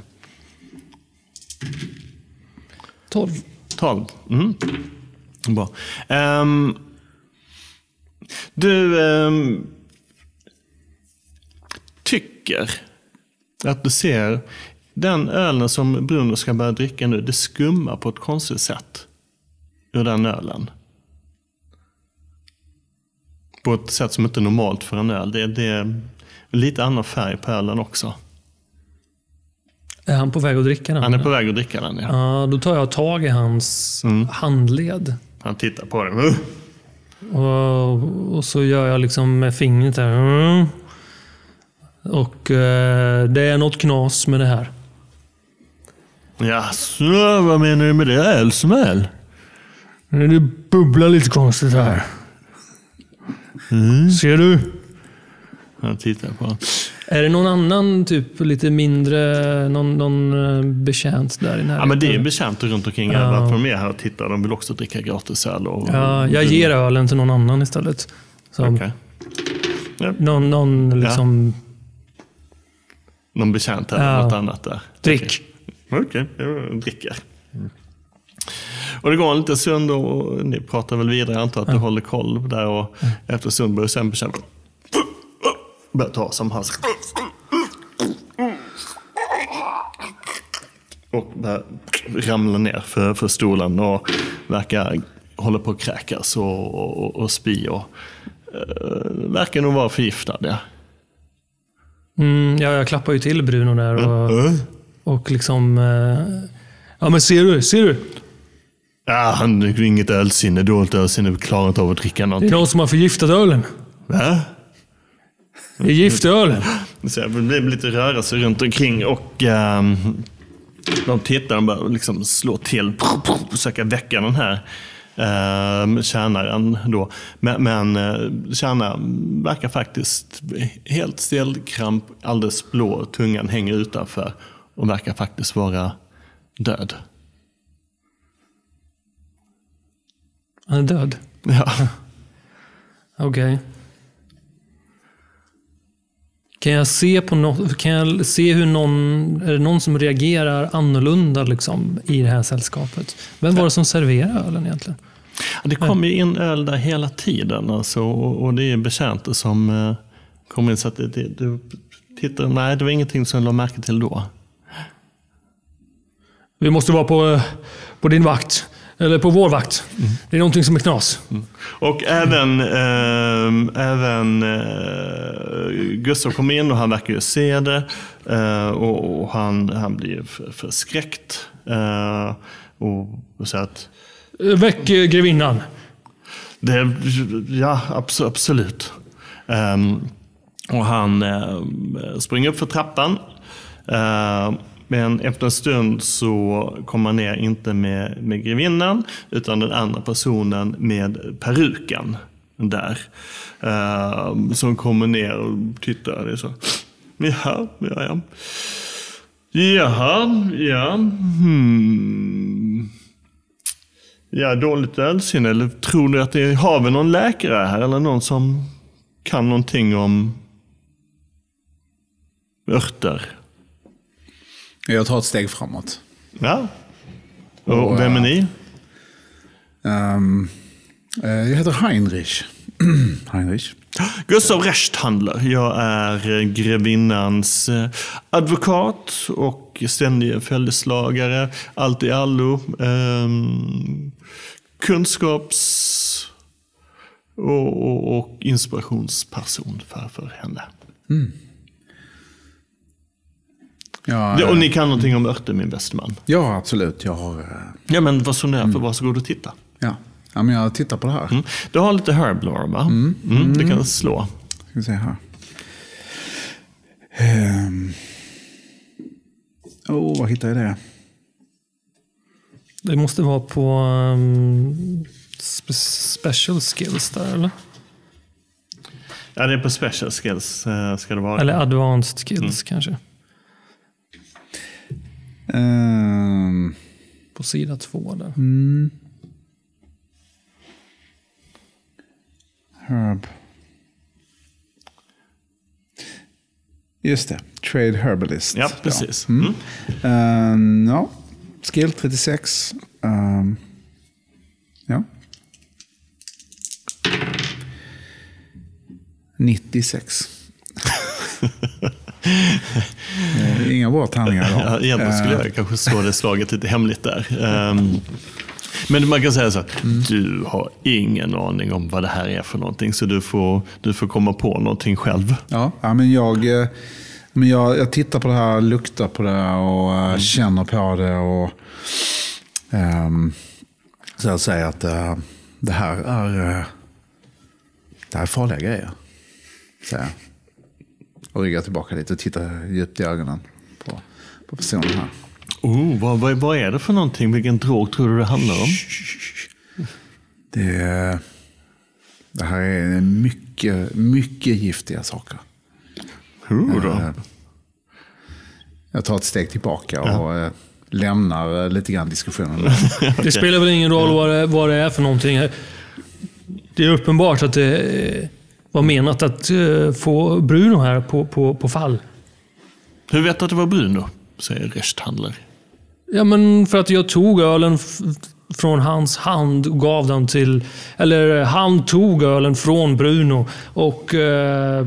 12. 12. Mm. Bra. Um, du um, tycker att du ser den ölen som Bruno ska börja dricka nu, det skummar på ett konstigt sätt ur den ölen. På ett sätt som inte är normalt för en öl. Det, det är lite annan färg på ölen också. Är han på väg att dricka den? Han är på väg att dricka den. Ja. Ja, då tar jag tag i hans Mm. handled. Han tittar på den. Och, och så gör jag liksom med fingret. Mm. Och eh, det är något knas med det här. Jaså, vad menar du med det? Öl? Det bubblar lite konstigt här. Mm. Ser du? Han tittar på Är det någon annan, typ lite mindre, någon, någon eh, betjänt där i närheten? Ja, men det är betjänta runt omkring. Ja. Ja. De är här och tittar. De vill också dricka gratisöl. Och, Ja, jag ger ölen till någon annan istället. Så, Okej. Ja, Någon, någon liksom... någon betjänt eller Ja. något annat där. Drick. Okej, jag dricker. Och det går en liten stund och ni pratar väl vidare. Jag antar att du håller koll där. Och Efter en stund börjar sen bekämpa. Börjar ta som hans. Och börjar ramla ner för, för stolen och verkar hålla på att kräkas och, och, och spy. Och, eh, verkar nog vara förgiftad. Ja. Mm, ja, jag klappar ju till Bruno där och, Mm. och liksom... Eh, ja, men ser du? Ser du? Ja, han har inget ölsinne, dåligt ölsinne, klarar inte av att dricka Det är någonting. någon som har förgiftat ölen. Va? Är giftölen. Så det blir lite rörelse runt omkring och ehm, de tittar och börjar liksom slå till, försöka väcka den här uh, tjänaren. Då. Men, men uh, tjänaren verkar faktiskt helt stelkramp, alldeles blå, tungan hänger utanför och verkar faktiskt vara död. Han är död. Ja. Okej. Kan jag se på något, kan jag se hur någon, är det någon som reagerar annorlunda liksom, i det här sällskapet? Vem var det som serverade ölen egentligen? Det kommer in öl där hela tiden alltså, och, det är betjänter som uh, kommer in. Så att det, det, du tittar, nej, det var ingenting som jag la märke till då. Vi måste vara på, eh, på din vakt. Eller på vår vakt. Det är någonting som är knas. Och även, ehm, även uh, Gustav kommer in och han verkar ju se det. eh, och, och han, han blir för, förskräckt. eh, och, och säger att Eh, Väck eh, grevinnan. Det, ja, abs absolut. Ehm, och han eh, springer upp för trappan. Men efter en stund så kommer han ner, inte med, med grevinnan, utan den andra personen med peruken där. Uh, som kommer ner och tittar. Det är så. Jaha, ja, ja. Jaha, ja. Hmm. ja, dåligt ölsinne? Eller tror du att det har vi någon läkare här? Eller någon som kan någonting om örter? Jag tar ett steg framåt. Ja. Och vem är ni? Eh, jag heter Heinrich. Heinrich. Gustav Rechthandler. Jag är grevinnans eh, advokat och ständig följeslagare. Allt i allo. ehm, kunskaps och, och, och inspirationsperson för, för henne. Ja, Det, och eh, ni kan någonting om örter, min bäste man. ja, absolut. Jag har... eh, Ja, men vad så när för varsågod och titta. Ja. ja, men jag tittar på det här. Mm. Du har lite herblore, va? Mm. Du kan slå. Ska vi se här. Ehm. Oh, vad hittar jag det? Det måste vara på um, spe special skills där, eller? Ja, det är på special skills eh, ska det vara. Eller advanced skills kanske. Ehm, På sida två där. herb. Just det. Trade herbalist. Ja, precis. Ja. Mm. Mm. Ehm, ja. Skill 36. Ehm, ja. 96. Eh, Inga bra tärningar idag. Ja, egentligen skulle jag kanske slå det slaget lite hemligt där. Ehm, men man kan säga så att du har ingen aning om vad det här är för någonting. Så du får, du får komma på någonting själv. Ja, ja men jag, eh, men jag, jag tittar på det här, luktar på det och eh, känner på det. och ehm, Så jag säger att eh, det här är, eh, det här är farliga grejer. Säger jag. Och ryggar tillbaka lite och tittar djupt i ögonen på, på personen här. Oh, vad, vad, vad är det för någonting? Vilken drog tror du det handlar om? Det, är- det här är mycket, mycket giftiga saker. Hur då? Eh, Jag tar ett steg tillbaka och eh, lämnar eh, lite grann diskussionen. Det spelar väl ingen roll vad det, vad det är för någonting. Det är uppenbart att det var menat att eh, få Bruno här på, på, på fall. Hur vet du att det var Bruno? Säger Rechthandler. Ja, men för att jag tog ölen från hans hand och gav den till... Eller han tog ölen från Bruno och... Eh,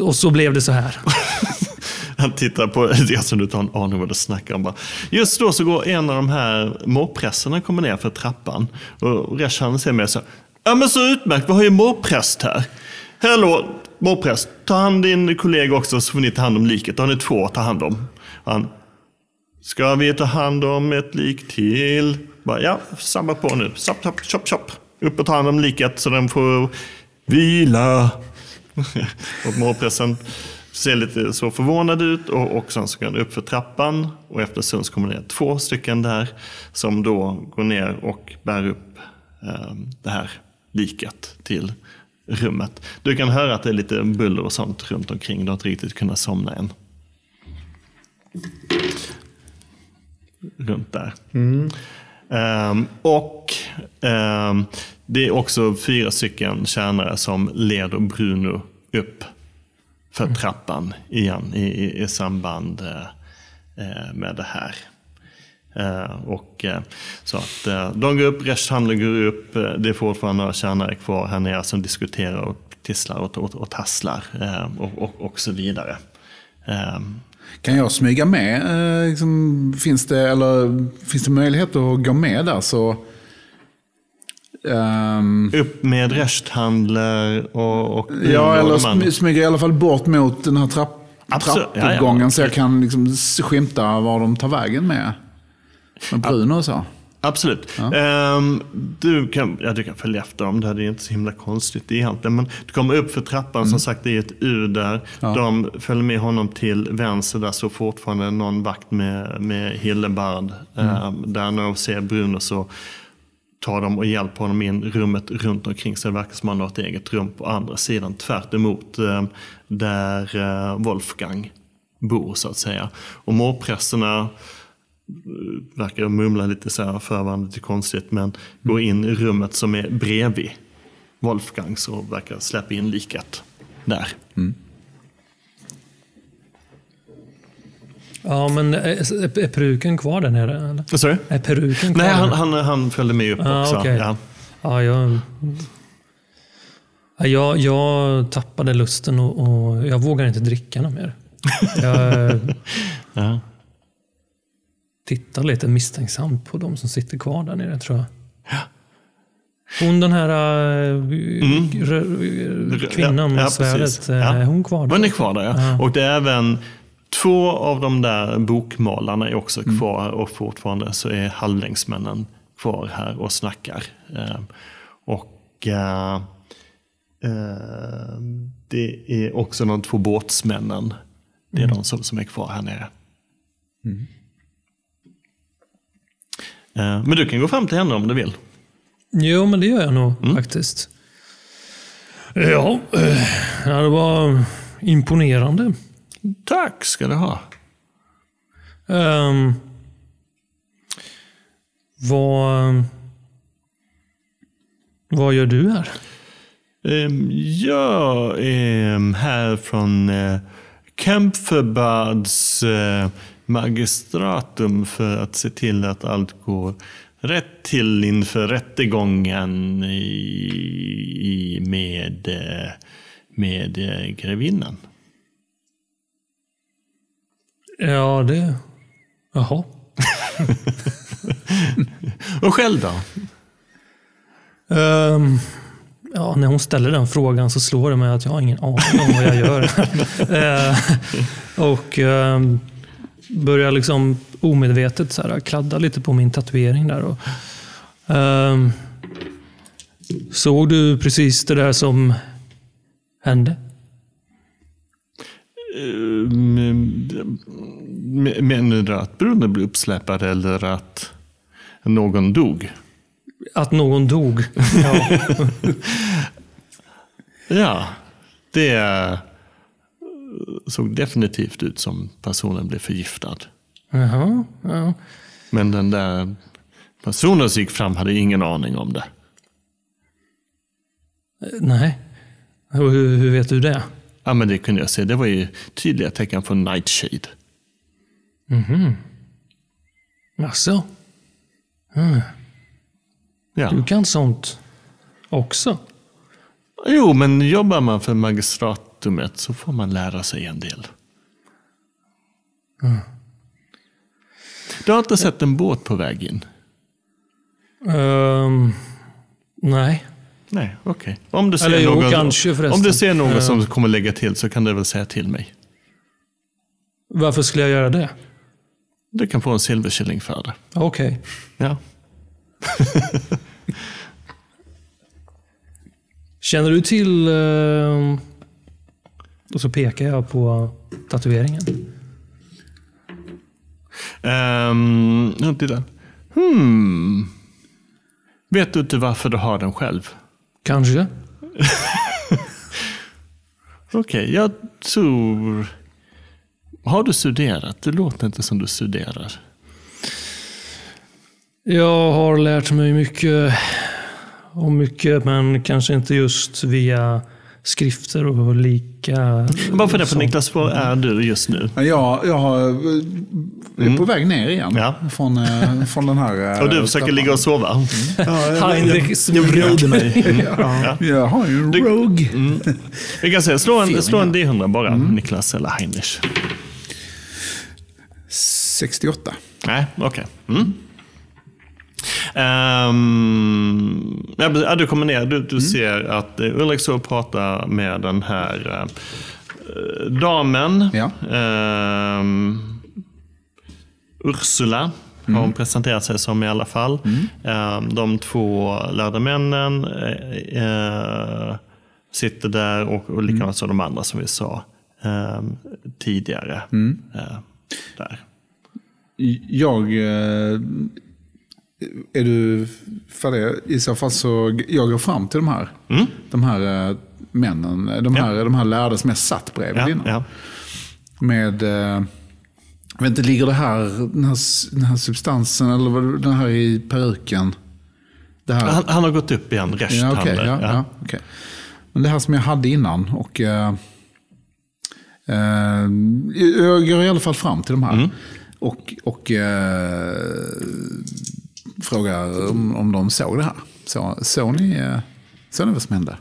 och så blev det så här. Han tittar på det som du inte har en aning vad du snackar om. Bara. Just då så går en av de här morpressarna kommer ner för trappan. Och Rechthandler säger med så Ja men så utmärkt, vi har ju morpräst här. Hallå, morpräst, ta hand din kollega också så får ni ta hand om liket. Då har ni två att ta hand om. Han, Ska vi ta hand om ett lik till? Bara, ja, samla på nu. Chop, chop, chop, chop. Upp och ta hand om liket så den får vila. och morpressen ser lite så förvånad ut och, och sen så går han upp för trappan och efter en stund så kommer det ner två stycken där som då går ner och bär upp eh, det här liket till rummet. Du kan höra att det är lite buller och sånt runt omkring. Du har inte riktigt kunnat somna än. runt där. Ehm, och um, det är också fyra stycken tjänare som leder Bruno upp för trappan igen i, i, i samband eh, eh med det här. Eh, och, eh, så att, eh, de går upp, Rechthandler går upp, det är fortfarande några tjänare kvar här nere som diskuterar och tisslar och, och, och tasslar och, och, och så vidare. Kan jag smyga med? Liksom, finns, det, eller, finns det möjlighet att gå med där? Så, ehm, Upp med Rechthandler och, och ja, eller smy- smyga i alla fall bort mot den här trapp, trappuppgången Ja, ja. så jag kan liksom skymta var de tar vägen med, med Bruno och så. Absolut. Ehm, du, kan, ja, du kan följa efter dem, det är inte så himla konstigt egentligen. Men du kommer upp för trappan, som sagt det är ett U där. De följer med honom till vänster, där står fortfarande någon vakt med, med Hildebard. Ehm, där när de ser Bruno så tar de och hjälper honom in rummet runt omkring så det verkar som att han har ett eget rum på andra sidan. Tvärt emot eh, där eh, Wolfgang bor så att säga. Och morprästerna verkar mumla lite så här förvarande till konstigt, men går in i rummet som är bredvid Wolfgangs och verkar släppa in liket där. Ja, men är, är peruken kvar där nere? Eller? Du? Är peruken kvar? Nej, han, han, han följde med upp Ah, också. okej. Ja. Ja, jag, Ja, jag, jag tappade lusten och, och jag vågar inte dricka något mer. Jag Ja. Tittar lite misstänksamt på de som sitter kvar där nere tror jag. Hon den här äh, kvinnan Mm. Ja, med ja, svärdet, äh, Ja. är hon kvar där? Men är kvar där ja. Och det är även två av de där bokmalarna är också Mm. kvar och fortfarande så är halvlängsmännen kvar här och snackar. Eh, och eh, eh, det är också de två båtsmännen. Det är Mm. de som, som är kvar här nere. Eh, men du kan gå fram till henne om du vill. Jo, men det gör jag nog Mm. faktiskt. Ja, eh, det var imponerande. Tack ska du ha. Um, vad, vad gör du här? Ehm, Jag är här från eh, Kempferbads eh, magistratum för att se till att allt går rätt till inför rättegången i, i, med, med grevinnan. Ja, det... Jaha. Och själv då? Ehm, ja, när hon ställer den frågan så slår det mig att jag har ingen aning om vad jag gör. Eh, och ehm, börjar liksom omedvetet så här, kladda lite på min tatuering där. Och, ehm, såg du precis det där som hände? Ehm, Menar du att brunnen blev uppsläpad eller att någon dog? Att någon dog. Ja. Ja, det eh, såg definitivt ut som personen blev förgiftad. Jaha, ja. Men den där personen som gick fram hade ingen aning om det. Nej. Hur, hur vet du det? Ja, men det kunde jag se. Det var ju tydliga tecken på nightshade. Jaså? Ja. Du kan sånt också? Jo, men jobbar man för magistratumet så får man lära sig en del. Du har inte sett en båt på väg in? Ehm, nej. Nej, okej. Om du ser Eller jo, någon, kanske. Om du ser någon Eh. som kommer lägga till så kan du väl säga till mig. Varför skulle jag göra det? Du kan få en silverkilling för det. Okej. Ja. Känner du till... ehm, och så pekar jag på tatueringen. Um, titta. Hmm. Vet du inte varför du har den själv? Kanske? Okej, jag tror... Har du studerat? Det låter inte som du studerar. Jag har lärt mig mycket om mycket, men kanske inte just via skrifter och lika... Bara för det, för. Niklas, var är du just nu? Ja, Jag, jag har, är på väg ner igen Ja. från, eh, från den här eh, Och du försöker trappan. ligga och sova? Heinrich Jag vrider mig. Ja. Jag har ju en Rogue. Vi kan säga, slå en, slå en D100 bara, Niklas eller Heinrich. 68. Nej, okej. Mm. Ehm, ja, du kommer ner, du, du ser att eh, Ulrik så pratar med den här eh, damen. Ja. Ehm, Ursula har hon presenterat sig som i alla fall. Ehm, de två lärda männen eh, sitter där och, och likadant som de andra som vi sa tidigare. Eh, där. Jag... Är du färdig? I så fall så jag går fram till de här, de här eh, männen. De här, de här lärda som jag satt bredvid Ja, innan. ja. Med, eh, Jag vet inte, ligger det här, den här, den här substansen, eller vad- den här i peruken? Det Han, han har gått upp igen, ja, resthanden. okej, ja, ja, okej. Men det här som jag hade innan och... eh, eh, jag går i alla fall fram till de här. Och, och eh, frågar om, om de såg det här. Så, såg, ni, eh, såg ni vad som hände?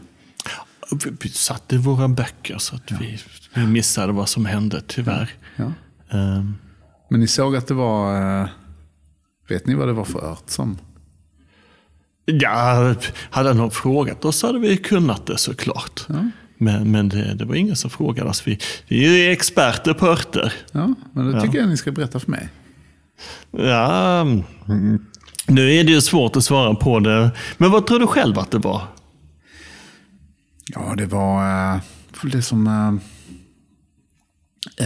Vi- satt i våra böcker så att vi, vi missade vad som hände, tyvärr. Ja. Ehm, Men ni såg att det var... eh, Vet ni vad det var för ört som... Ja, hade någon frågat oss hade vi kunnat det såklart. Men, men det, det var ingen som frågade oss. Vi, vi är experter på örter. Ja, men det tycker jag ni ska berätta för mig. Ja, mm. Nu är det ju svårt att svara på det. Men vad tror du själv att det var? Ja, det var eh, det som... eh,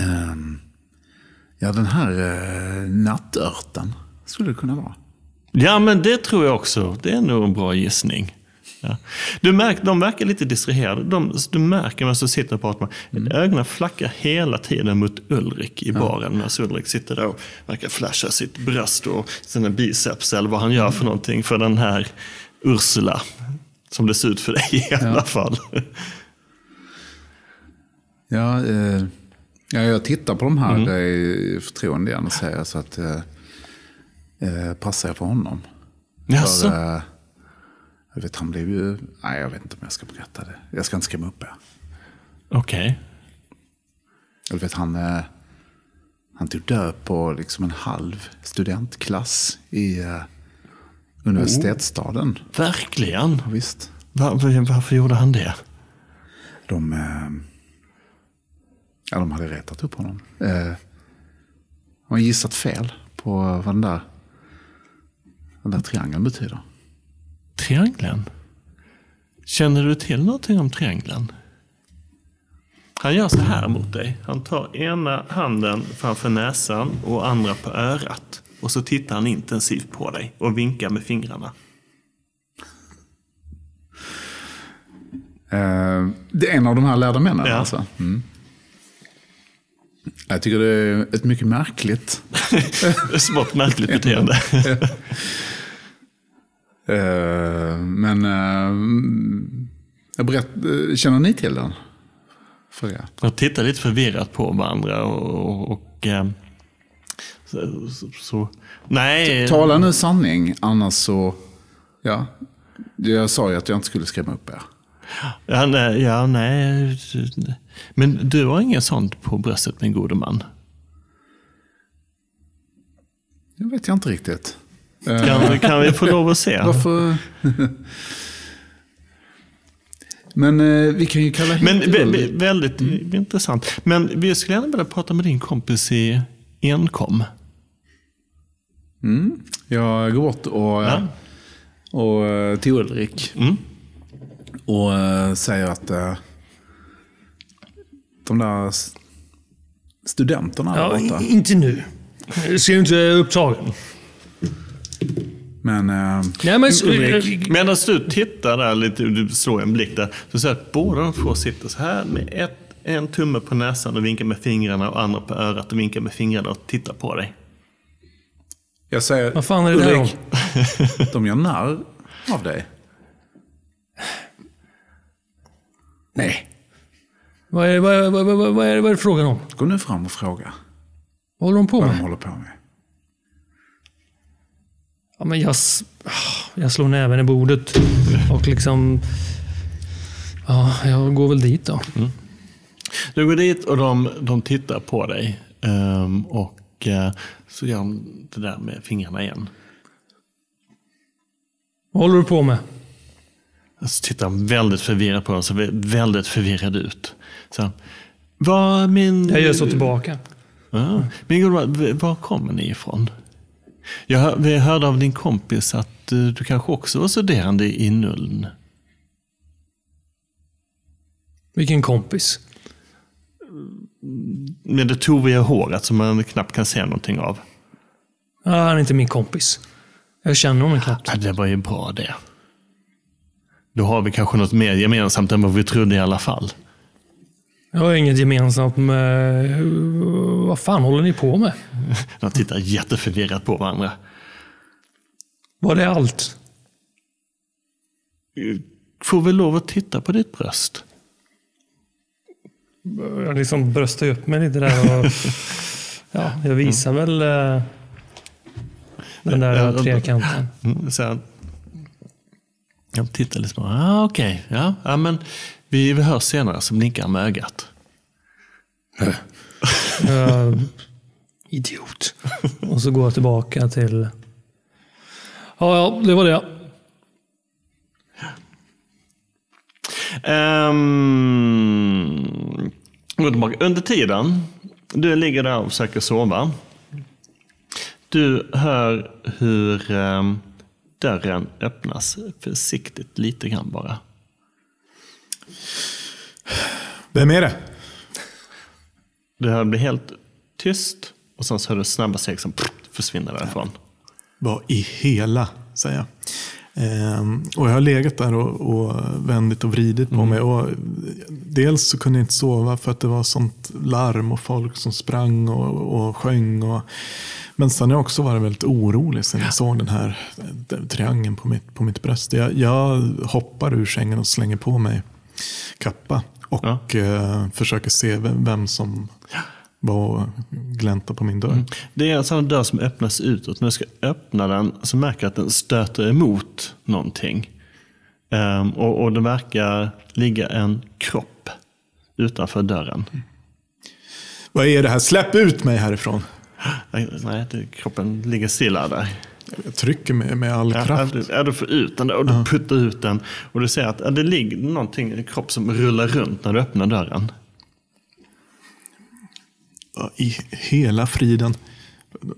eh, ja, den här eh, nattörten skulle det kunna vara. Ja, men det tror jag också. Det är nog en bra gissning. Ja. Du märker, de verkar lite distraherade. De, du märker medan du sitter och pratar med Ögonen flackar hela tiden mot Ulrik i baren. Medan Ulrik sitter där och verkar flasha sitt bröst och sina biceps eller vad han gör för någonting för den här Ursula. Som det ser ut för dig i alla fall. Ja, eh, ja, jag tittar på de här mm. i förtroende igen och säger så att eh, eh, passar jag för honom. Jaså? För, eh, jag vet, han blev ju... Nej, jag vet inte om jag ska berätta det. Jag ska inte skrämma upp er. Okej. Jag vet, han, eh, han tog död på liksom en halv studentklass i eh, universitetsstaden. Verkligen? Ja, visst. Var, var, varför gjorde han det? De, eh, ja, de hade retat upp honom. De har gissat fel på vad den där, den där triangeln betyder. Triangeln? Känner du till någonting om triangeln? Han gör så här mot dig. Han tar ena handen framför näsan och andra på örat. Och så tittar han intensivt på dig och vinkar med fingrarna. Eh, det är en av de här lärda männen Ja. alltså. Mm. Jag tycker det är ett mycket märkligt. Smått märkligt beteende. Eh, men eh, jag berätt, eh, känner ni till den? Frågar jag. Jag tittar lite förvirrat på varandra och... och eh, så, så, så, nej. Tala nu sanning, annars så... Ja, jag sa ju att jag inte skulle skrämma upp er. Ja, nej, ja, nej. Men du har inget sånt på bröstet, min gode man? Det vet jag inte riktigt. Eh, Kan, kan vi få lov att se? Varför? Men eh, vi kan ju kalla hit Men vä- väldigt intressant. Men vi skulle gärna vilja prata med din kompis i Enkom. Mm. Jag går bort och, Ja. och eh, till Ulrik Mm. och eh, säger att eh, de där studenterna där Ja, borta. inte nu. Jag ser ju inte upptagen. Men eh, Nej, men, Ulrik. Medan du tittar där lite, du slår en blick där, så ser jag att båda de två sitter så här med ett, en tumme på näsan och vinkar med fingrarna och andra på örat och vinkar med fingrarna och tittar på dig. jag säger Vad fan är det där Ulrik, de gör narr av dig. Nej, Vad är, vad, är- vad, vad, vad, är, vad är det frågan om? gå nu fram och fråga Vad håller de på vad de med? håller på med. Ja, men jag, ah, jag slår näven i bordet och liksom... Ja, jag går väl dit då. Du går dit och de, de tittar på dig. ehm, och eh, så gör de det där med fingrarna igen. Vad håller du på med? Så tittar han väldigt förvirrat på dem, så väldigt förvirrad ut. Så, vad min... Jag gör så tillbaka. Ja. Min gode man, var kommer ni ifrån? Jag vi hörde av din kompis att du kanske också var studerande i Nuln. Vilken kompis? Med det toviga håret som man knappt kan se någonting av. Ja, han är inte min kompis. Jag känner honom knappt. Ja, det var ju bra det. Då har vi kanske något mer gemensamt än vad vi trodde i alla fall. Jag har inget gemensamt med... Vad fan håller ni på med? De tittar jätteförvirrat på varandra. Var det allt? Får vi lov att titta på ditt bröst? Jag liksom bröstar upp mig lite där och... Ja, jag visar väl eh, den där trekanten. Mm, Så jag, tittar lite på ah, okej, ja, ja, men vi, vi hörs senare, så blinkar han med ögat. Eh, idiot. Och så går jag tillbaka till... Ja, ja, det var det. Um. Under tiden, du ligger där och försöker sova. Du hör hur ehm, dörren öppnas försiktigt, lite grann bara. Vem är det? Det här blir helt tyst och sen så hör du snabba steg som försvinner därifrån. Vad i hela, säger jag. Ehm, och jag har legat där och, och vändit och vridit på mig. Och dels så kunde jag inte sova för att det var sånt larm och folk som sprang och, och sjöng. Och, men sen har jag också varit väldigt orolig sen jag såg den här den triangeln på mitt, på mitt bröst. Jag, jag hoppar ur sängen och slänger på mig kappa. Och eh, försöker se vem, som var och gläntade på min dörr. Det är en sån dörr som öppnas utåt. När du ska öppna den så märker jag att den stöter emot någonting. Ehm, och, och det verkar ligga en kropp utanför dörren. Vad är det här? Släpp ut mig härifrån! Nej, kroppen ligger stilla där. Jag trycker med, med all Ja, kraft. ja, du får ut den och du puttar ut den. Och du ser att ja, det ligger någonting, en kropp som rullar runt när du öppnar dörren. I hela friden.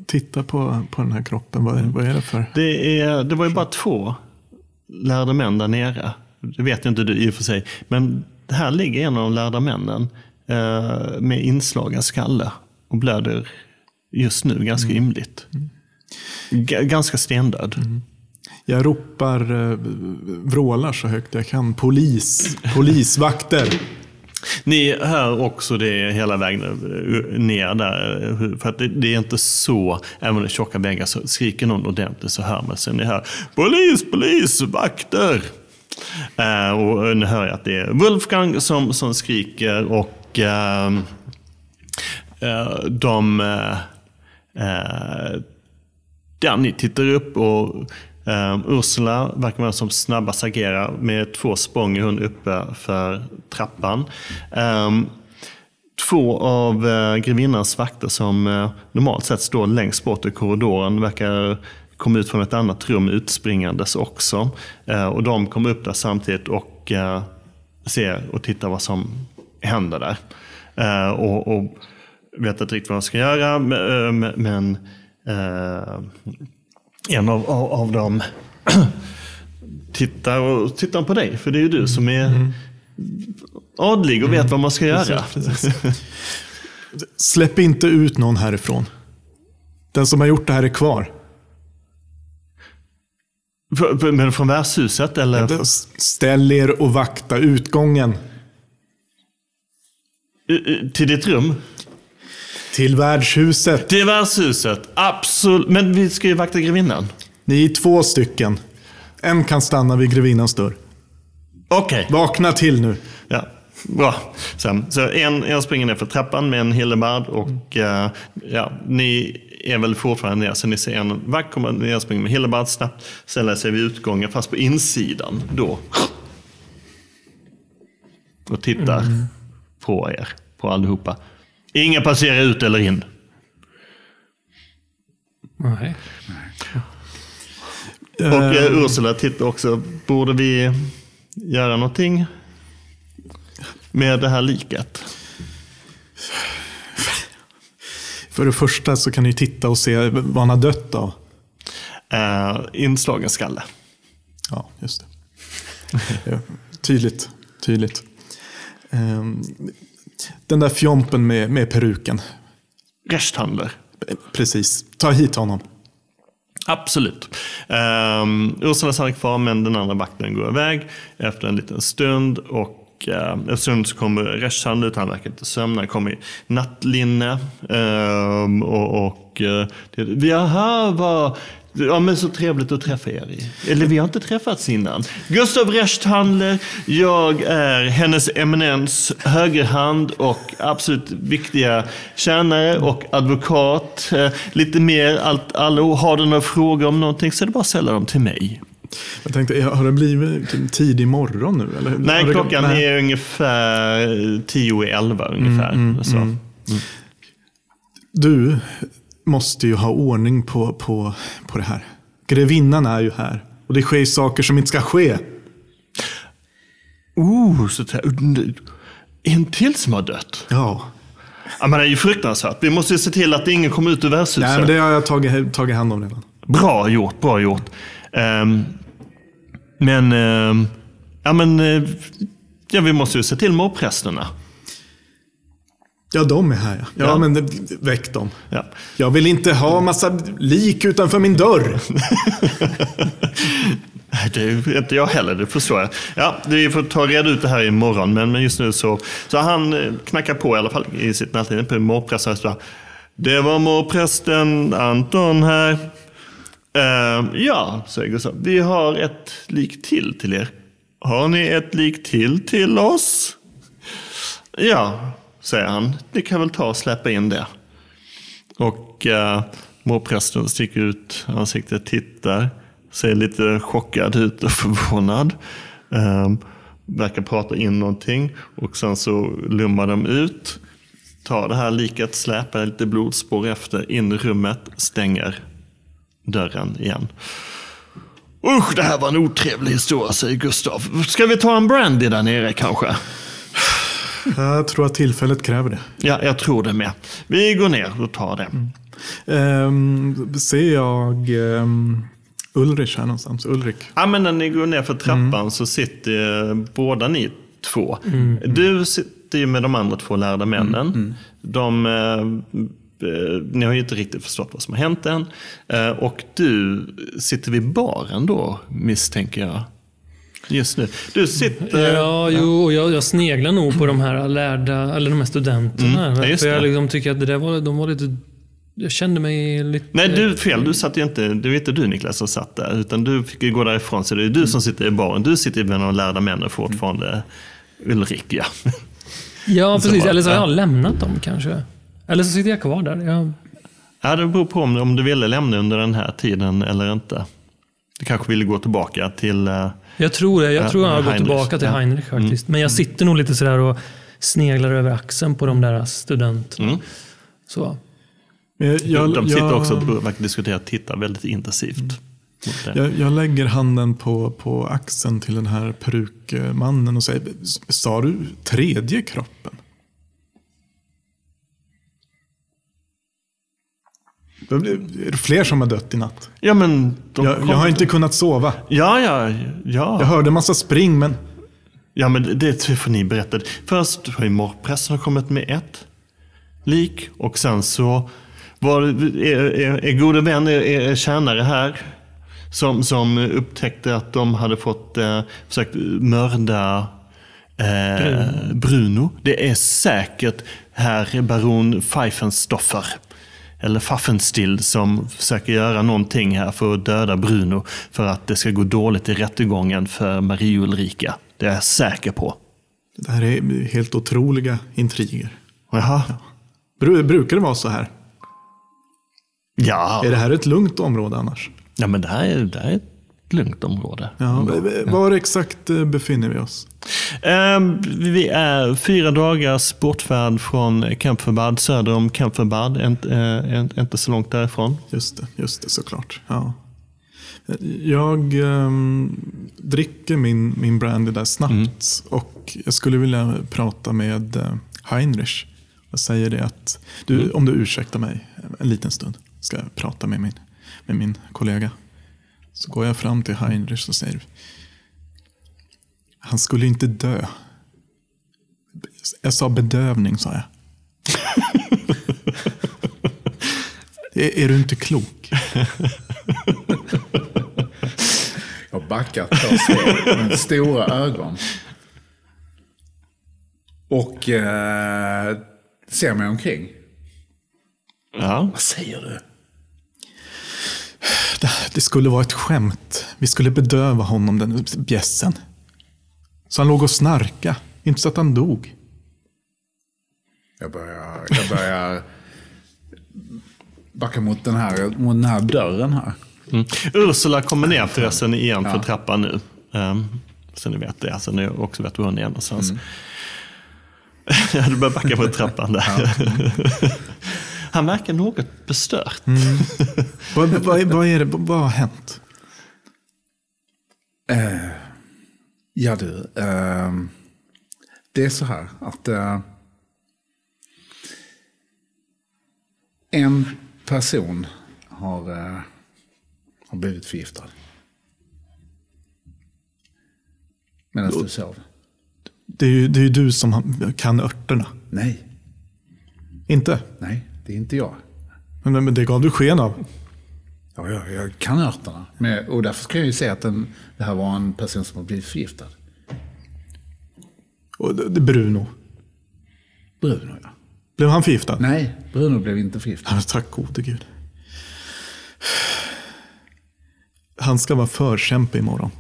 Titta på, på den här kroppen. Vad är, vad är det för? Det, är, det var ju bara två lärda män där nere. Det vet inte du i och för sig. Men här ligger en av de lärda männen eh, med inslagen skalle och blöder just nu ganska ymligt. G- ganska stendöd. Jag ropar, eh, vrålar så högt jag kan. Polis, polisvakter. Ni hör också det hela vägen eh, ner där. eh, För att det, det är inte så, även om det är tjocka väggar, så skriker någon ordentligt så hör man. Så ni hör polis, polis, vakter. Eh, och nu hör jag att det är Wolfgang som, som skriker och eh, de... Eh, ja, ni tittar upp och eh, Ursula verkar vara den som snabbast agerar. Med två språng är hon uppe för trappan. Ehm, två av eh, grevinnans vakter som eh, normalt sett står längst bort i korridoren verkar komma ut från ett annat rum utspringandes också. Eh, och de kommer upp där samtidigt och eh, ser och tittar vad som händer där. Eh, och, och vet inte riktigt vad de ska göra, men, eh, men en av, av, av dem tittar, och, tittar på dig, för det är ju du som är adlig och vet vad man ska göra. Släpp inte ut någon härifrån. Den som har gjort det här är kvar. Men från värdshuset eller? Ställ er och vakta utgången. Till ditt rum? Till värdshuset. Till värdshuset, absolut. Men vi ska ju vakta grevinnan. Ni är två stycken. En kan stanna vid grevinnans dörr. Okej. Vakna till nu. Ja, bra. Sen, så en, en springer ner för trappan med en hillebard och eh, ja, ni är väl fortfarande ner. Så ni ser en vakt komma ner och springer med hillebard snabbt. Ställer sig vid utgången, fast på insidan då. Och tittar på er, på allihopa. Ingen passerar ut eller in. Nej. Och eh, Ursula tittar också. Borde vi göra någonting med det här liket? För det första så kan ni titta och se vad han har dött av. Eh, inslagen skalle. Ja, just det. Tydligt. tydligt. Ehm, Den där fjompen med, med peruken. Resthandler. Precis. Ta hit honom. Absolut. Um, Ursula stannar kvar men den andra vakten går iväg efter en liten stund och och eh, en stund så kommer Reshan ut, han verkar inte sömna, han kommer i nattlinne. Eh, och, och eh, det, vi aha, vad, Ja men så trevligt att träffa er. Eller vi har inte träffats innan. Gustav Rechthandler, jag är hennes eminens högerhand och absolut viktiga tjänare och advokat. Eh, lite mer, allt, alla, har du några frågor om någonting så är det bara att ställa dem till mig. Jag tänkte, har det blivit typ tidig morgon nu? Eller? Nej, klockan nej. är ungefär 10 i 11 ungefär. så. Du måste ju ha ordning på, på, på det här. Grevinnan är ju här. Och det sker saker som inte ska ske. Oh, så en till som har dött. Ja. Ja, men det är ju fruktansvärt. Vi måste ju se till att ingen kommer ut ur värdshuset. Nej, men det har jag tagit, tagit hand om redan. Bra gjort, bra gjort. Ehm, men, ehm, ja men, eh, ja, vi måste ju se till morprästerna. Ja, de är här ja. Ja, Ja. men väck dem. Ja. Jag vill inte ha massa lik utanför min dörr. Det är inte jag heller, det förstår jag. Ja, vi får ta reda ut det här imorgon, men men just nu så... Så han eh, knackar på i alla fall i sitt nattlinne på morprästen. Det var morprästen Anton här. Ehm, ja, säger Gustav. Vi har ett lik till till er. Har ni ett lik till till oss? Ja, säger han. Ni kan väl ta och släppa in det. Och eh, morprästen sticker ut ansiktet, tittar, ser lite chockad ut och förvånad. Eh, verkar prata in någonting och sen så lummar de ut. Tar det här liket, släpar lite blodspår efter, in i rummet, stänger dörren igen. Usch, det här var en otrevlig historia, säger Gustav. Ska vi ta en brandy där nere kanske? Jag tror att tillfället kräver det. Ja, jag tror det med. Vi går ner och tar det. Ehm, ser jag ehm, Ulrich här någonstans? Ulrik? Ja, men när ni går ner för trappan så sitter eh, båda ni två. Du sitter ju med de andra två lärda männen. De, eh, eh, ni har ju inte riktigt förstått vad som har hänt än. Eh, och du sitter vid baren då, misstänker jag. Just nu. Du sitter... Ja, jo, och jag, jag sneglar nog på de här lärda, eller de här studenterna. Mm, ja, för jag liksom tycker att det där var, de var lite... Jag kände mig lite... Nej, du fel. Du satt ju inte, det var inte du Niklas som satt där. Utan du fick ju gå därifrån. Så det är du som sitter i baren. Du sitter med de lärda männen fortfarande. Ulrik, ja. Ja, precis. Eller så har ja. jag lämnat dem kanske. Eller så sitter jag kvar där. Jag, Ja, det beror på om, om du ville lämna under den här tiden eller inte. Du kanske ville gå tillbaka till... jag tror det. Jag Ja, tror jag har gått Heinrich. tillbaka till Ja. Mm. Heinrich faktiskt. Men jag sitter nog lite sådär och sneglar över axeln på de där studenterna. Mm. Så. Eh, Jag, de sitter jag, också och verkar diskutera och tittar väldigt intensivt. Jag, jag lägger handen på, på axeln till den här perukmannen och säger, sa du tredje kroppen? Är det fler som har dött i natt? Ja, men Jag, jag har inte kunnat sova. Ja, ja, ja. Jag hörde massa spring, men Ja, men det får ni berätta. Först har ju morgpressen kommit med ett lik och sen så var er, er, er gode vän, er, er tjänare här, som, som upptäckte att de hade fått eh, försökt mörda eh, Bruno. Det är säkert herr baron Pfeifenstoffer. Eller Pfaffenstill som försöker göra någonting här för att döda Bruno. För att det ska gå dåligt i rättegången för Marie Ulrika. Det är jag säker på. det här är helt otroliga intriger. Jaha. Bru, brukar det vara så här? Ja, Är det här ett lugnt område annars? ja men det här, är, det här är ett lugnt område. Ja, Var exakt eh, befinner vi oss? Ehm, vi är fyra dagars bortfärd från Kempferbad, söder om Kempferbad, inte, eh, inte så långt därifrån. Just det, just det såklart. Ja. Jag ehm, dricker min, min brandy där snabbt och jag skulle vilja prata med eh, Heinrich. Jag säger det att, du, om du ursäktar mig en liten stund, ska jag prata med min, med min kollega. Så går jag fram till Heinrich och säger, han skulle inte dö. Jag sa bedövning, sa jag. är, är du inte klok? Jag backar två steg med stora ögon. Och eh, ser mig omkring. Ja. Vad säger du? Det, det skulle vara ett skämt. Vi skulle bedöva honom, den bjässen. Så han låg och snarka. Inte så att han dog. Jag börjar, jag börjar backa mot den, här, mot den här dörren här. Mm. Ursula kommer ner till resten igen för trappan nu. Um, så ni vet det, så ni också vet var hon är någonstans. Mm. du börjar backa på trappan där. Han verkar något bestört. Mm. vad, vad, vad, är det, vad har hänt? Uh, ja du, uh, det är så här att uh, en person har, uh, har blivit förgiftad. Medan du sov. Det är ju det är du som kan örterna. Nej. Inte? Nej, det är inte jag. Men, men det gav du sken av. Ja, jag, jag kan örterna. Men, och därför ska jag ju säga att den, det här var en person som har blivit förgiftad. Och det, det Bruno. Bruno, ja. Blev han förgiftad? Nej, Bruno blev inte förgiftad. Ja, tack gode gud. Han ska vara förkämpe imorgon.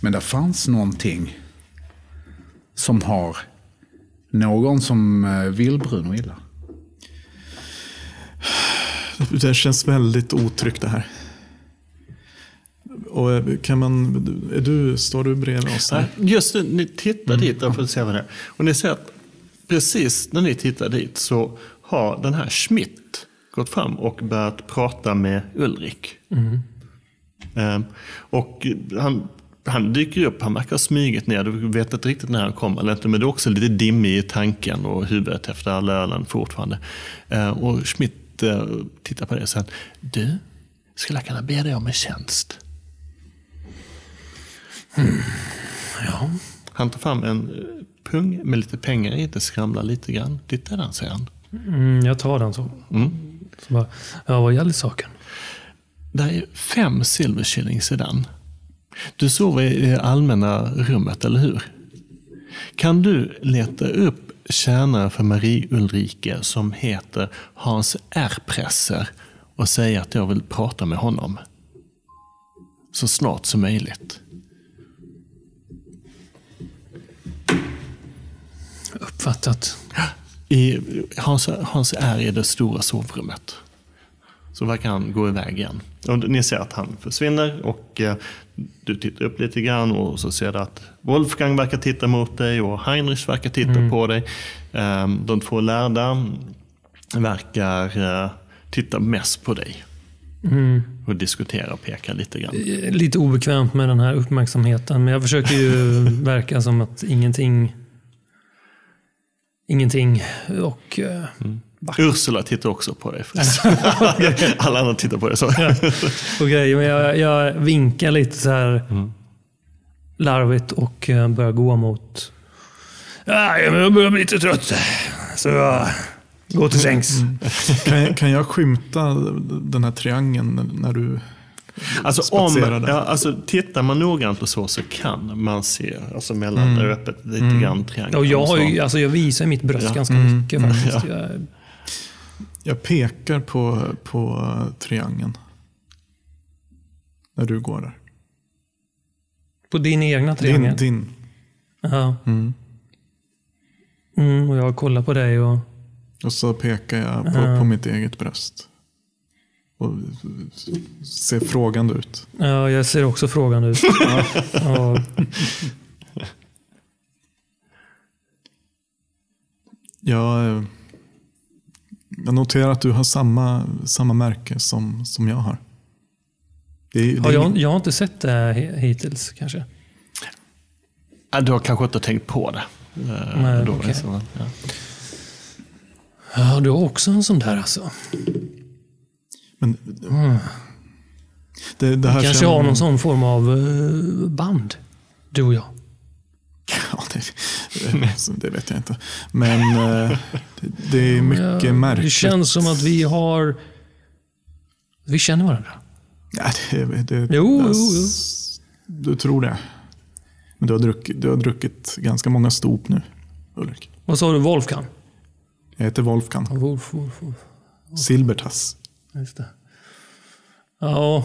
Men det fanns någonting som har någon som eh, vill Bruno illa. Det känns väldigt otryggt det här. Och eh, kan man, är du, står du bredvid oss här? Just nu, ni tittar dit för att se vad det är. Och ni ser att precis när ni tittar dit så har den här Schmidt gått fram och börjat prata med Ulrik. Mm. Um, och han, han dyker upp, han verkar ha smugit ner, du vet inte riktigt när han kommer eller inte, men det är också lite dimmig i tanken och huvudet efter all ölen fortfarande. Uh, och Schmidt uh, tittar på det och säger, du, skulle jag kunna be dig om en tjänst? Mm. Ja. Han tar fram en pung med lite pengar i, det skramlar lite grann. Titta den, säger han. Mm, jag tar den så. Mm. så bara, ja, vad gäller saken? Det är fem silvershillings i den. Du sover i det allmänna rummet, eller hur? Kan du leta upp tjänare för Marie Ulrike som heter Hans R. Presser och säga att jag vill prata med honom? Så snart som möjligt. Uppfattat. I, Hans, Hans är i det stora sovrummet. Så verkar han gå iväg igen. Och ni ser att han försvinner och eh, du tittar upp lite grann och så ser du att Wolfgang verkar titta mot dig och Heinrich verkar titta mm. på dig. Eh, de två lärda verkar eh, titta mest på dig. Mm. Och diskutera och peka lite grann. Lite obekvämt med den här uppmärksamheten, men jag försöker ju verka som att ingenting ingenting. Och, mm. Ursula tittar också på dig. Alla andra tittar på dig. Okej, men jag, jag, vinkar lite så här mm. Larvigt och börjar gå mot... Ja, jag börjar bli lite trött. Så jag går till sängs. Mm. Kan, kan jag skymta den här triangeln när du Alltså, om, ja, alltså, tittar man noggrant och så, så kan man se alltså, mellan mm. öppet lite mm. grann triangeln. Och jag, har ju, alltså, jag visar mitt bröst ja. ganska mm. mycket faktiskt. Ja. Jag, jag pekar på, på triangeln. När du går där. På din egna triangel? Din. din. Ja. Mm. Mm, och jag kollar på dig och... Och så pekar jag på, uh. på mitt eget bröst. Och ser frågande ut. Ja, jag ser också frågande ut. ja. Ja. Jag, jag noterar att du har samma, samma märke som, som jag har. Det, det jag, jag har inte sett det hittills kanske. Ja, du har kanske inte tänkt på det. Nej, då, okay. så, ja. ja, du har också en sån där alltså. Men, mm. det, det här kanske känner... har någon sån form av uh, band, du och jag. Ja, det, det, vet jag inte. Men uh, det är mycket ja, märkligt. Det känns som att vi har... Vi känner varandra. Ja, det, det, jo, jo, jo. Du tror det. Men du har, druckit, du har druckit ganska många stop nu. Ulrik. Vad sa du? Wolfgang? Jag heter Wolfgang. Wolf, Wolf, Wolf. Silbertass. Just det. Ja.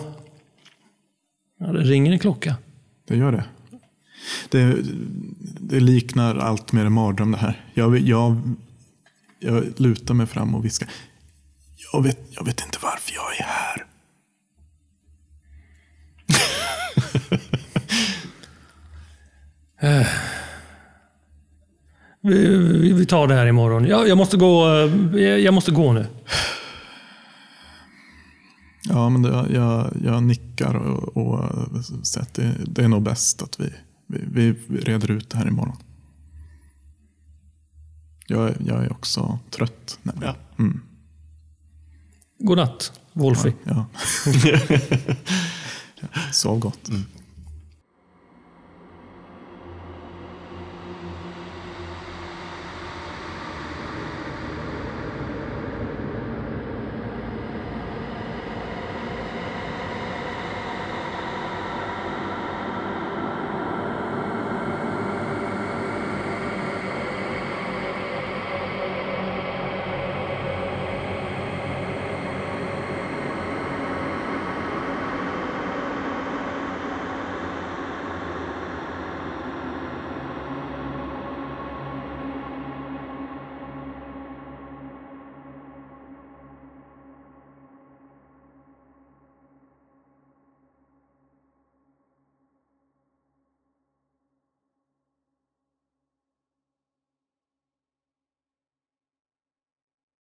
ja, det ringer en klocka. Det gör det. Det, det liknar allt mer en mardröm det här. Jag, jag, jag lutar mig fram och viskar. Jag vet, jag vet inte varför jag är här. Vi, vi, vi tar det här imorgon. Jag, jag, måste, gå, eh, jag, måste gå nu. Ja, men det, jag, jag nickar och, och säger att det, det är nog bäst att vi, vi, vi reder ut det här imorgon. Jag, jag är också trött. nämligen. Ja. Mm, God natt, Wolfie. ja. Sov gott.